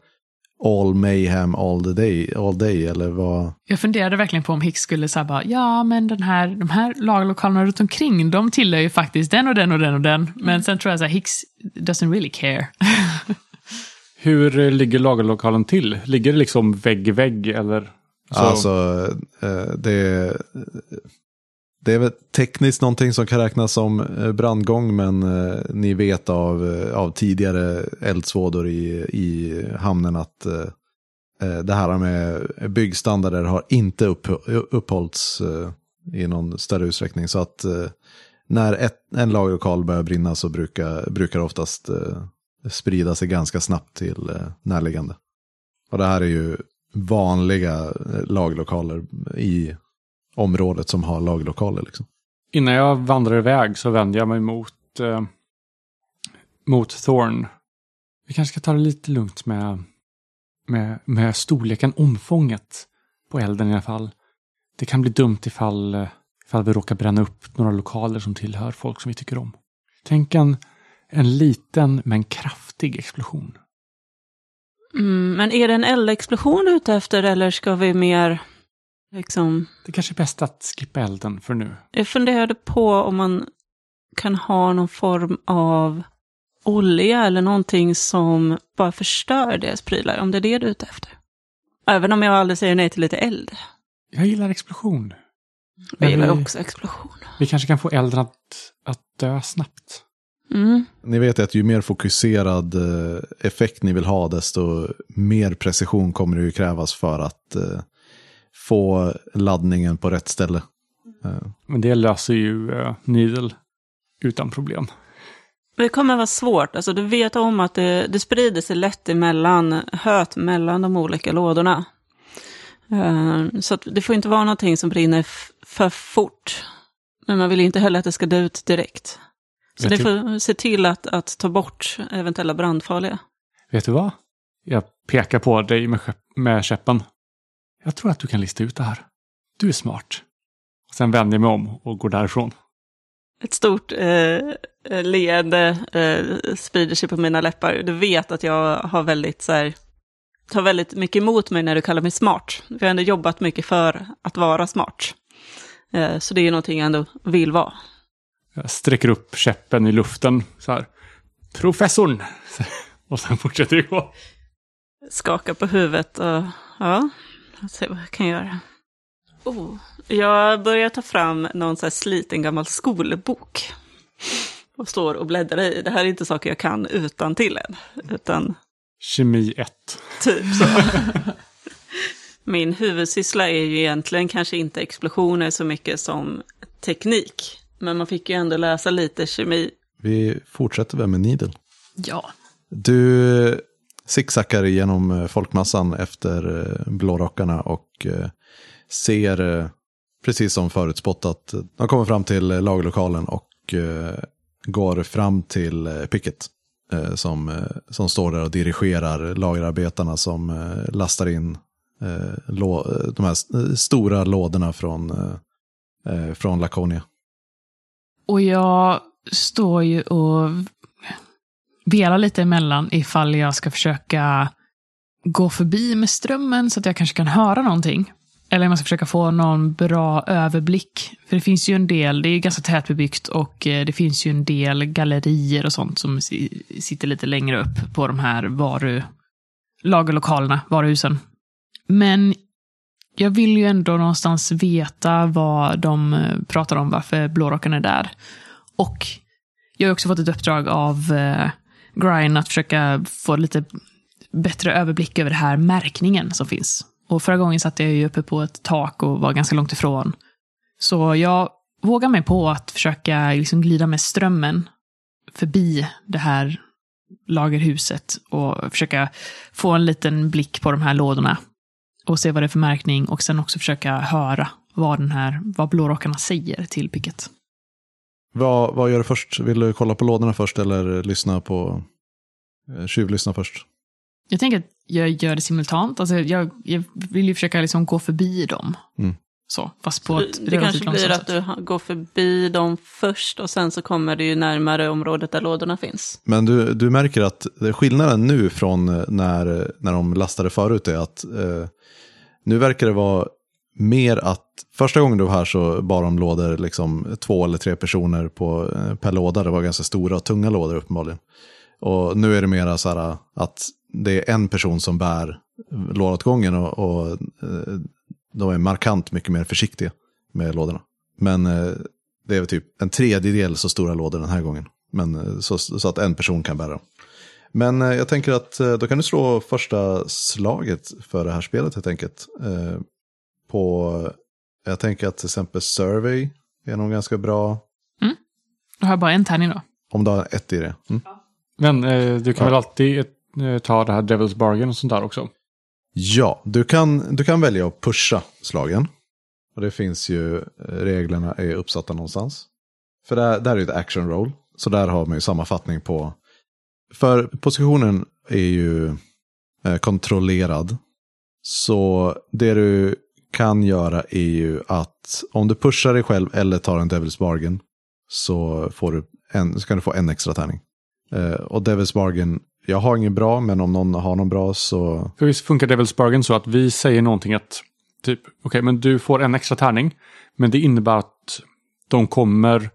all mayhem all the day, all day eller vad? Jag funderade verkligen på om Hicks skulle säga bara, ja men den här, de här lagerlokalerna runt omkring, de tillhör ju faktiskt den och den och den och den. Men mm. sen tror jag att Hicks doesn't really care. Hur ligger lagerlokalen till? Ligger det liksom vägg i vägg eller? Så? Alltså, eh, det, det är väl tekniskt någonting som kan räknas som eh, brandgång men eh, ni vet av, av tidigare eldsvådor i, i hamnen att det här med byggstandarder har inte upp, uppehållits i någon större utsträckning. Så att när ett, en lagerlokal börjar brinna så brukar, brukar det oftast sprida sig ganska snabbt till närliggande. Och det här är ju vanliga eh, laglokaler i området som har laglokaler. Liksom. Innan jag vandrar iväg så vänder jag mig mot, eh, mot Thorn. Vi kanske ska ta det lite lugnt med, med, med storleken, omfånget på elden i alla fall. Det kan bli dumt ifall, eh, ifall vi råkar bränna upp några lokaler som tillhör folk som vi tycker om. Tänk en, en liten men kraftig explosion. Mm, men är det en eldexplosion ute efter eller ska vi mer liksom... Det kanske är bäst att skippa elden för nu. Jag funderade på om man kan ha någon form av olja eller någonting som bara förstör deras prylar, om det är det du är ute efter. Även om jag aldrig säger nej till lite eld. Jag gillar explosion. Jag gillar vi- också explosion. Vi kanske kan få elden att, att dö snabbt. Mm. Ni vet att ju mer fokuserad eh, effekt ni vill ha, desto mer precision kommer det ju krävas för att eh, få laddningen på rätt ställe. Eh, Men det löser ju Needle utan problem. Det kommer vara svårt, alltså du vet om att det, det sprider sig lätt emellan, höt mellan de olika lådorna. Så att det får inte vara någonting som brinner för fort. Men man vill inte heller att det ska dö ut direkt. Så Vet det du- får se till att, att ta bort eventuella brandfarliga. Vet du vad? Jag pekar på dig med, med käppen. Jag tror att du kan lista ut det här. Du är smart. Sen vänder jag mig om och går därifrån. Ett stort eh, leende eh, sprider sig på mina läppar. Du vet att jag har väldigt, så här, tar väldigt mycket emot mig när du kallar mig smart. Vi har ändå jobbat mycket för att vara smart. Eh, så det är någonting jag ändå vill vara. Jag sträcker upp käppen i luften så här. Professorn! Och sen fortsätter jag gå. Skakar på huvudet och ja, jag se vad jag kan göra. Oh, jag börjar ta fram någon så här sliten gammal skolbok. Och står och bläddrar i. Det här är inte saker jag kan utan till än. Utan Kemi 1. Typ så. Min huvudsyssla är ju egentligen kanske inte explosioner så mycket som teknik. Men man fick ju ändå läsa lite kemi. vi fortsätter väl med Needle. Ja. Du zigzaggar igenom eh, folkmassan efter eh, blårockarna och eh, ser, precis som förutspottat, de kommer fram till lagerlokalen och går fram till picket. Som, som står där och dirigerar lagerarbetarna som lastar in de här stora lådorna från, från Laconia. Och jag står ju och velar lite emellan ifall jag ska försöka gå förbi med strömmen så att jag kanske kan höra någonting. Eller om jag ska försöka få någon bra överblick. För det finns ju en del, det är ju ganska tätbebyggt och eh, det finns ju en del gallerier och sånt som sitter lite längre upp på de här varu, lagerlokalerna, varuhusen. Men jag vill ju ändå någonstans veta vad de eh, pratar om, varför blårocken är där. Och jag har också fått ett uppdrag av eh, Grind att försöka få lite bättre överblick över den här märkningen som finns. Och förra gången satt jag ju uppe på ett tak och var ganska långt ifrån. Så jag vågar mig på att försöka liksom glida med strömmen förbi det här lagerhuset och försöka få en liten blick på de här lådorna och se vad det är för märkning och sen också försöka höra vad, den här, vad blårockarna säger till picket. Vad, vad gör du först? Vill du kolla på lådorna först eller lyssna på, eh, tjuvlyssna först? Jag tänker att jag gör det simultant. Alltså jag, jag vill ju försöka liksom gå förbi dem. Mm. Så, fast på ett Det kanske blir att sätt. du går förbi dem först och sen så kommer du ju närmare området där lådorna finns. Men du, du märker att skillnaden nu från eh, när, när de lastade förut är att eh, nu verkar det vara mer att första gången du var här så bar de lådor liksom två eller tre personer på, eh, per låda. Det var ganska stora och tunga lådor uppenbarligen. Och nu är det mera så här eh, att det är en person som bär lådat gången och, och eh, de är markant mycket mer försiktiga med lådorna. Men det är väl typ en tredjedel så stora lådor den här gången. Men så, så att en person kan bära dem. Men eh, jag tänker att eh, då kan du slå första slaget för det här spelet helt enkelt. Eh, på Jag tänker att till exempel Survey är nog ganska bra. Då har jag bara en tärning då. Om du har ett i det. Mm. Men eh, du kan Ja. väl alltid ta det här Devil's Bargain och sånt där också? Ja, du kan, du kan välja att pusha slagen. Och det finns ju, reglerna är uppsatta någonstans. För där, där är det ett action roll. Så där har man ju sammanfattning på. För positionen är ju eh, kontrollerad. Så det du kan göra är ju att om du pushar dig själv eller tar en Devil's Bargain så, får du en, så kan du få en extra tärning. Eh, och Devil's Bargain, jag har ingen bra, men om någon har någon bra så För visst funkar Devil's Bargain så att vi säger någonting att typ, okej, men du får en extra tärning. Men det innebär att de kommer,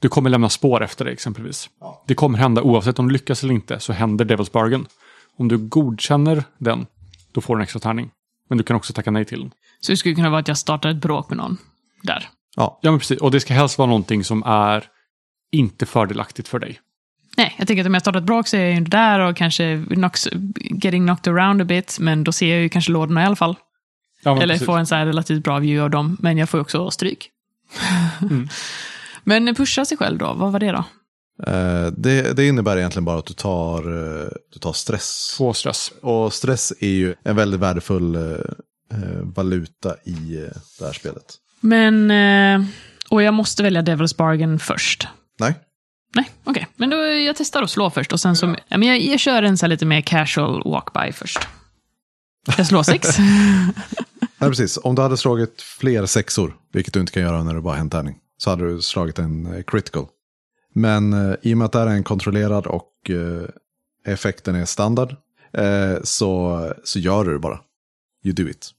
du kommer lämna spår efter dig exempelvis. Det kommer hända oavsett om du lyckas eller inte så händer Devil's Bargain. Om du godkänner den, då får du en extra tärning. Men du kan också tacka nej till den. Så det skulle kunna vara att jag startar ett bråk med någon. Där. Ja, Ja, men precis. Och det ska helst vara någonting som är inte fördelaktigt för dig. Nej, jag tänker att om jag startar ett bråk så är jag ju inte där och kanske knocks, getting knocked around a bit. Men då ser jag ju kanske lådorna i alla fall. Ja, Eller precis. får en så här relativt bra view av dem. Men jag får ju också stryk. Mm. men pusha sig själv då, vad var det då? Eh, det, det innebär egentligen bara att du tar, eh, du tar stress. Två stress. Och stress är ju en väldigt värdefull eh, valuta i det här spelet. Men, och jag måste välja Devil's Bargain först. Nej, Nej, okej. Men då jag testar att slå först och sen så... Ja, men jag, jag kör en så här lite mer casual walk-by först. Jag slår sex. Nej precis. Om du hade slagit fler sexor, vilket du inte kan göra när du bara har en tärning, så hade du slagit en eh, critical. Men eh, i och med att det här är en kontrollerad och eh, effekten är standard, eh, så, så gör du det bara. You do it.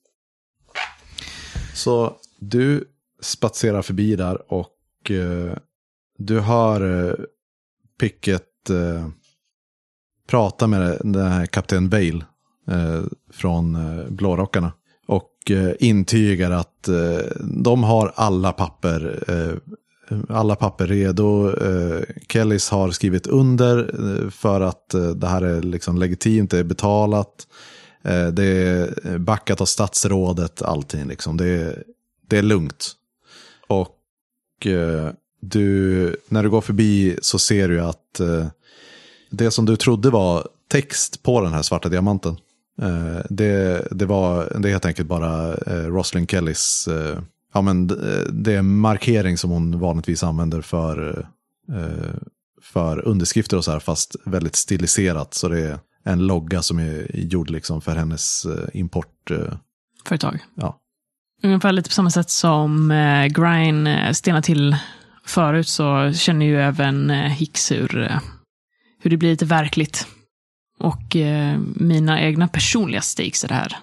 Så du spatserar förbi där och eh, du hör eh, Picket eh, prata med den här kapten Bale eh, från eh, Blårockarna. Och intygar att eh, de har alla papper, eh, alla papper redo. Kellys har skrivit under för att det här är liksom legitimt, det är betalat. Det är backat av statsrådet, allting liksom. Det är, det är lugnt. Och du, när du går förbi så ser du att det som du trodde var text på den här svarta diamanten. Eh, det, det, var, det är helt enkelt bara eh, Roslyn Kellys, eh, ja men det är markering som hon vanligtvis använder för, för underskrifter och så här, fast väldigt stiliserat. Så det är en logga som är gjord liksom för hennes eh, import. Eh, Företag. ja. Ungefär lite på samma sätt som Grine stelnade till förut så känner ju även Hicks hur, hur det blir lite verkligt. Och eh, mina egna personliga stakes i det här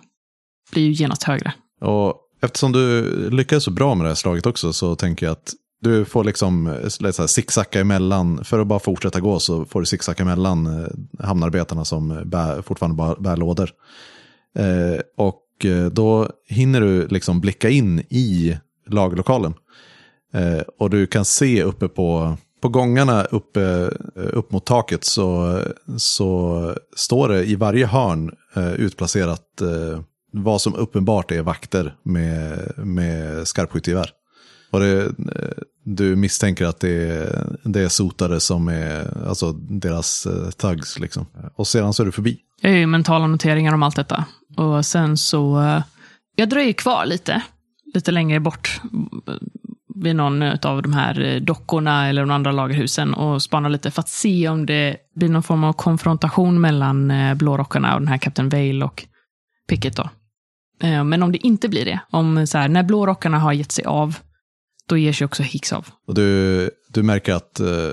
blir ju genast högre. Och eftersom du lyckades så bra med det här slaget också så tänker jag att du får liksom eh, sicksacka zigzacka emellan. För att bara fortsätta gå så får du zigzacka emellan eh, hamnarbetarna som eh, bär, fortfarande bara bär lådor. Eh, och då hinner du liksom blicka in i laglokalen Eh, och du kan se uppe på, på gångarna uppe, eh, upp mot taket så, så står det i varje hörn eh, utplacerat eh, vad som uppenbart är vakter med, med skarpskyttegevär. Och det, du misstänker att det är, det är sotare som är alltså deras tags. Liksom. Och sedan så är du förbi. Jag gör ju mentala noteringar om allt detta. Och sen så... Jag dröjer kvar lite. Lite längre bort. Vid någon av de här eh, dockorna eller de andra lagerhusen. Och spanar lite för att se om det blir någon form av konfrontation mellan eh, blårockarna och den här kapten Vale och Pickett då. Eh, men om det inte blir det, om så här, när blårockarna har gett sig av, då ger sig också Hicks av. Och du, du märker att eh,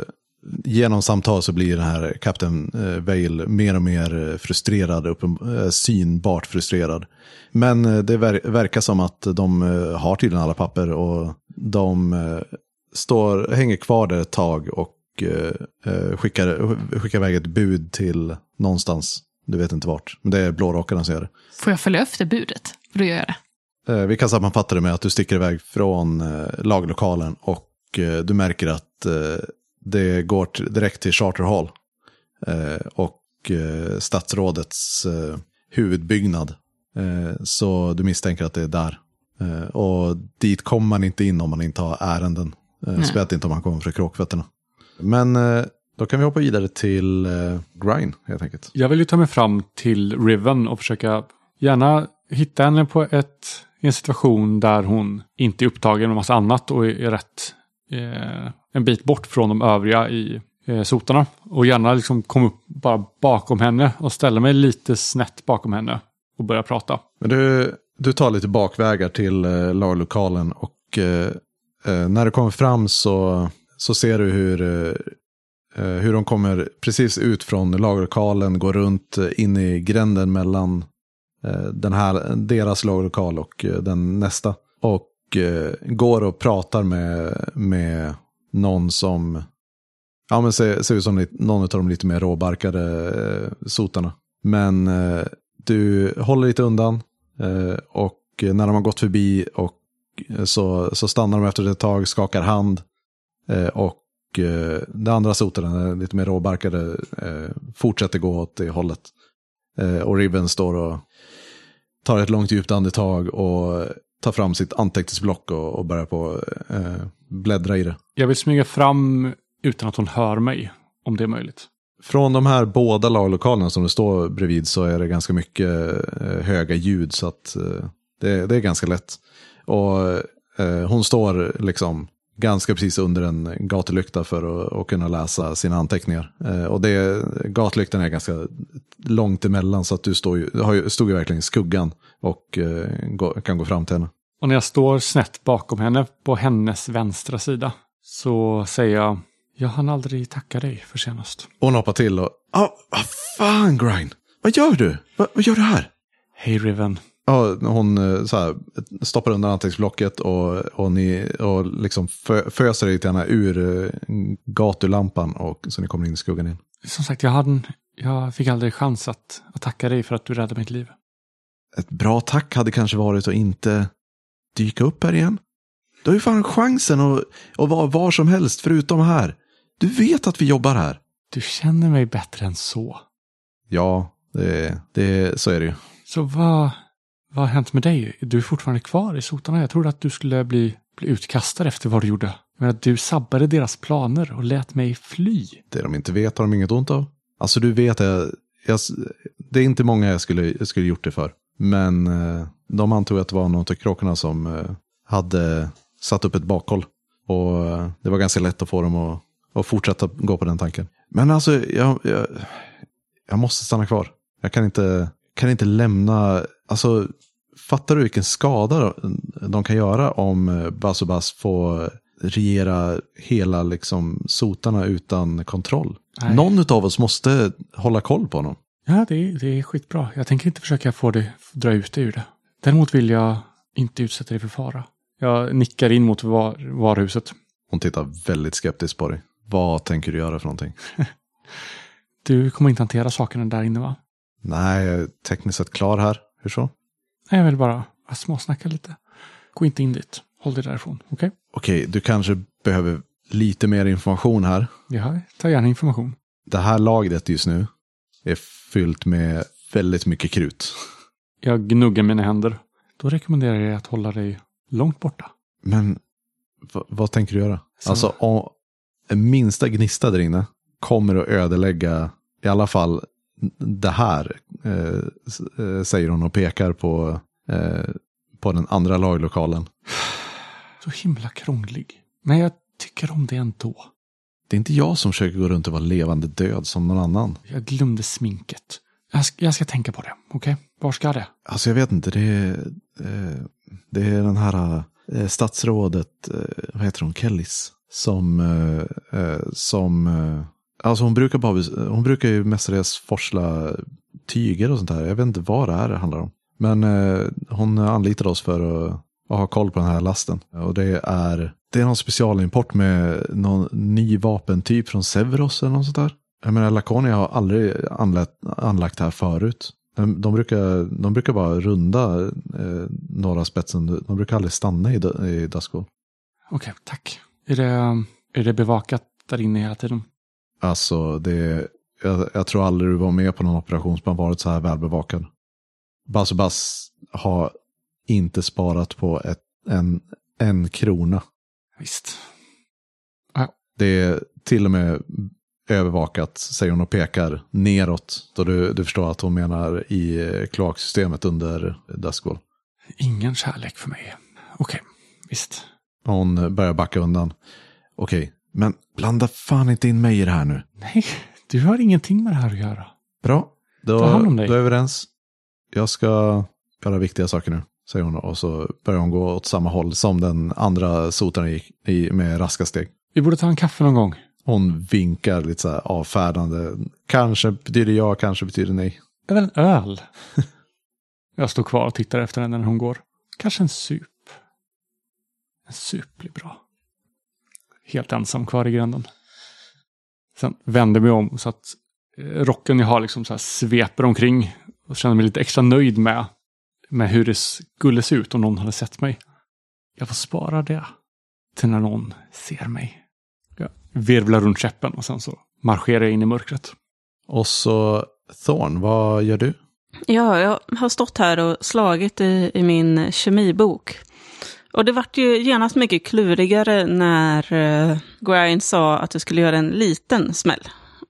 genom samtal så blir den här kapten eh, Vale mer och mer frustrerad, uppen, eh, synbart frustrerad. Men eh, det ver verkar som att de eh, har tydligen alla papper och de eh, står, hänger kvar där ett tag och eh, eh, skickar, skickar iväg ett bud till någonstans. Du vet inte vart, men det är blårockarna som gör det. Får jag följa efter budet? För då gör jag det. Vi kan sammanfatta det med att du sticker iväg från lagerlokalen och du märker att det går direkt till Charter Hall. Och statsrådets huvudbyggnad. Så du misstänker att det är där och dit kommer man inte in om man inte har ärenden. Eh. Speciellt inte om man kommer från kråkfötterna. Men eh, då kan vi hoppa vidare till eh, Grind helt enkelt. Jag vill ju ta mig fram till Riven och försöka gärna hitta henne på ett, i en situation där hon inte är upptagen med massa annat och är, är rätt eh, en bit bort från de övriga i eh, sotarna. Och gärna liksom komma upp bara bakom henne och ställa mig lite snett bakom henne och börja prata. Men du, du tar lite bakvägar till eh, lagerlokalen och eh, eh, när du kommer fram så, så ser du hur, eh, eh hur de kommer precis ut från lagerlokalen, går runt eh, in i gränden mellan eh, den här, deras lagerlokal och eh, den nästa. Och eh, går och pratar med, med någon som ja, men ser, ser ut som någon av de lite mer råbarkade eh, sotarna. Men eh, du håller lite undan Eh, och när de har gått förbi och eh, så, så stannar de efter ett tag, skakar hand eh, och de det andra sotarna, lite mer råbarkade, fortsätter gå åt det hållet. Och Riven står och tar ett långt djupt andetag och tar fram sitt anteckningsblock och, och börjar på eh, bläddra i det. Jag vill smyga fram utan att hon hör mig, om det är möjligt. Från de här båda laglokalerna som du står bredvid så är det ganska mycket eh, höga ljud så att eh, det, det är ganska lätt. Och eh, hon står liksom ganska precis under en gatlykta för att, att kunna läsa sina anteckningar. Eh, och det, gatlyktan är ganska långt emellan så att du står ju, har stod ju verkligen i skuggan och eh, gå, kan gå fram till henne. Och när jag står snett bakom henne på hennes vänstra sida så säger jag jag hann aldrig tacka dig för senast. Hon hoppar till och, ah, ah, fan Grind, vad gör du? Va, vad gör du här? Hej Riven. Ja, hon eh, så här, stoppar undan anteckningsblocket och, och, ni, och liksom fö, föser lite grann ur eh, gatulampan och, så ni kommer in i skuggan igen. Som sagt, jag, hade, jag fick aldrig chans att, att tacka dig för att du räddade mitt liv. Ett bra tack hade kanske varit att inte dyka upp här igen. Du har ju fan chansen att, att vara var som helst förutom här. Du vet att vi jobbar här. Du känner mig bättre än så. Ja, det, det, så är det ju. Så vad, vad har hänt med dig? Du är fortfarande kvar i sotarna. Jag trodde att du skulle bli, bli utkastad efter vad du gjorde. Men att du sabbade deras planer och lät mig fly. Det de inte vet har de inget ont av. Alltså du vet, jag, jag, det är inte många jag skulle, jag skulle gjort det för. Men eh, de antog att det var någon av kråkorna som eh, hade satt upp ett bakhåll. Och eh, det var ganska lätt att få dem att, att fortsätta gå på den tanken. Men alltså, jag, jag, jag måste stanna kvar. Jag kan inte, kan inte lämna, alltså fattar du vilken skada de kan göra om Basubas får regera hela liksom sotarna utan kontroll? Nej. Någon av oss måste hålla koll på honom. Ja, det, är- det är skitbra. Jag tänker inte försöka få dig dra ut dig ur det. Däremot vill jag inte utsätta dig för fara. Jag nickar in mot var, varuhuset. Hon tittar väldigt skeptiskt på dig. Vad tänker du göra för någonting? Du kommer inte hantera sakerna där inne va? Nej, jag är tekniskt sett klar här. Hur så? Nej, jag vill bara småsnacka lite. Gå inte in dit. Håll dig därifrån. Okej? Okej, du kanske behöver lite mer information här. Jag tar gärna information. Det här lagret just nu är fyllt med väldigt mycket krut. Jag gnuggar mina händer. Då rekommenderar jag att hålla dig långt borta. Men vad tänker du göra? Så- Alltså om en minsta gnista där inne kommer att ödelägga i alla fall det här, eh, eh, säger hon och pekar på, eh, på den andra laglokalen. Så himla krånglig. Men jag tycker om det ändå. Det är inte jag som försöker gå runt och vara levande död som någon annan. Jag glömde sminket. Jag ska, jag ska tänka på det. Okej? Var ska det? Alltså jag vet inte, det är, eh, det är den här eh, statsrådet, eh, vad heter hon, Kellys, som, eh, eh, som eh, alltså hon brukar, bara, hon brukar ju mestadels forsla tyger och sånt där. Jag vet inte vad det här handlar om. Men eh, hon anlitar oss för att, att ha koll på den här lasten. Och det är, det är någon specialimport med någon ny vapentyp från Severos eller något sånt där. Jag menar, Laconia har aldrig anlagt, anlagt det här förut. De, de, brukar, de brukar bara runda eh, norra spetsen. De brukar aldrig stanna i, i Dasko. Okej, tack. Är det, är det bevakat där inne hela tiden? Alltså, det, jag, jag tror aldrig du var med på någon operation som har varit så här välbevakad. Basubas har inte sparat på ett, en, en krona. Visst. Det är till och med övervakat, säger hon och pekar neråt. Då du, du förstår att hon menar i kloaksystemet under Duskwall. Ingen kärlek för mig. Okej, visst. Hon börjar backa undan. Okej, men blanda fan inte in mig i det här nu. Nej, du har ingenting med det här att göra. Bra, då, Ta hand om dig. då är vi överens. Jag ska göra viktiga saker nu, säger hon. Och så börjar hon gå åt samma håll som den andra sotaren gick i, med raska steg. Vi borde ta en kaffe någon gång. Hon vinkar lite så här avfärdande. Kanske betyder ja, kanske betyder nej. Eller en öl. Jag står kvar och tittar efter henne när hon går. Kanske en sup. En sup blir bra. Helt ensam kvar i gränden. Sen vänder jag mig om så att eh, rocken jag har liksom så här sveper omkring. Och känner mig lite extra nöjd med, med hur det skulle se ut om någon hade sett mig. Jag får spara det till när någon ser mig. Jag virvlar runt käppen och sen så marscherar jag in i mörkret. Och så Thorn, vad gör du? Ja, jag har stått här och slagit i, i min kemibok. Och det vart ju genast mycket klurigare när eh, Gwain sa att du skulle göra en liten smäll.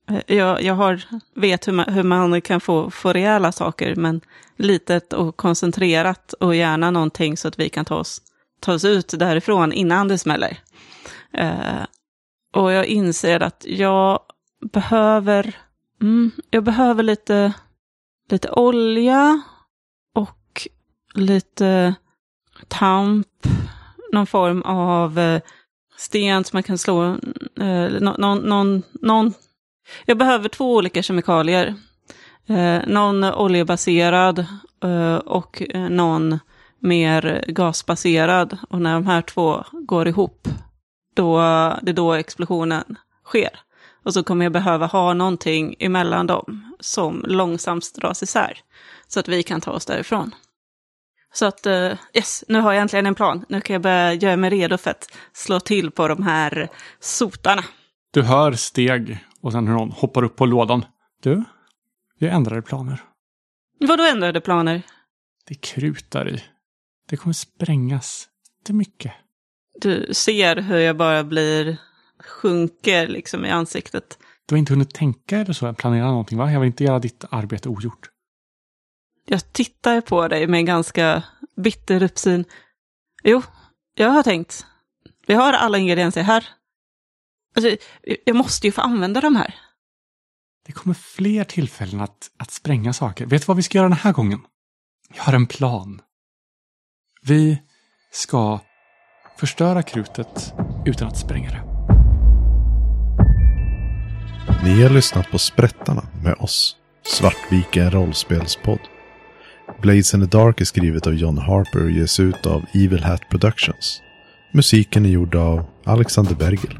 Eh, Jag, jag har, vet hur man, hur man kan få, få rejäla saker, men litet och koncentrerat och gärna någonting så att vi kan ta oss, ta oss ut därifrån innan det smäller. Eh, och jag inser att jag behöver, mm, jag behöver lite, lite olja och lite tamp, någon form av eh, sten som man kan slå, eh, någon, någon, någon jag behöver två olika kemikalier. Eh, någon oljebaserad och någon mer gasbaserad. Och när de här två går ihop, då, det är då explosionen sker. Och så kommer jag behöva ha någonting emellan dem som långsamt dras isär. Så att vi kan ta oss därifrån. Så att, eh, yes, nu har jag äntligen en plan. Nu kan jag börja göra mig redo för att slå till på de här sotarna. Du hör steg och sen hur någon hoppar upp på lådan. Du, vi ändrade planer. Vadå ändrade planer? Det är krut där i. Det kommer sprängas. Det är mycket. Du ser hur jag bara blir, sjunker liksom i ansiktet. Du har inte hunnit tänka eller så, planera någonting va? Jag vill inte göra ditt arbete ogjort. Jag tittar på dig med en ganska bitter uppsyn. Jo, jag har tänkt. Vi har alla ingredienser här. Alltså, jag måste ju få använda de här. Det kommer fler tillfällen att, att spränga saker. Vet du vad vi ska göra den här gången? Jag har en plan. Vi ska förstöra krutet utan att spränga det. Ni har lyssnat på Sprättarna med oss, Svartvika rollspelspodd. Blades in the Dark är skrivet av John Harper och ges ut av Evil Hat Productions. Musiken är gjord av Alexander Bergel.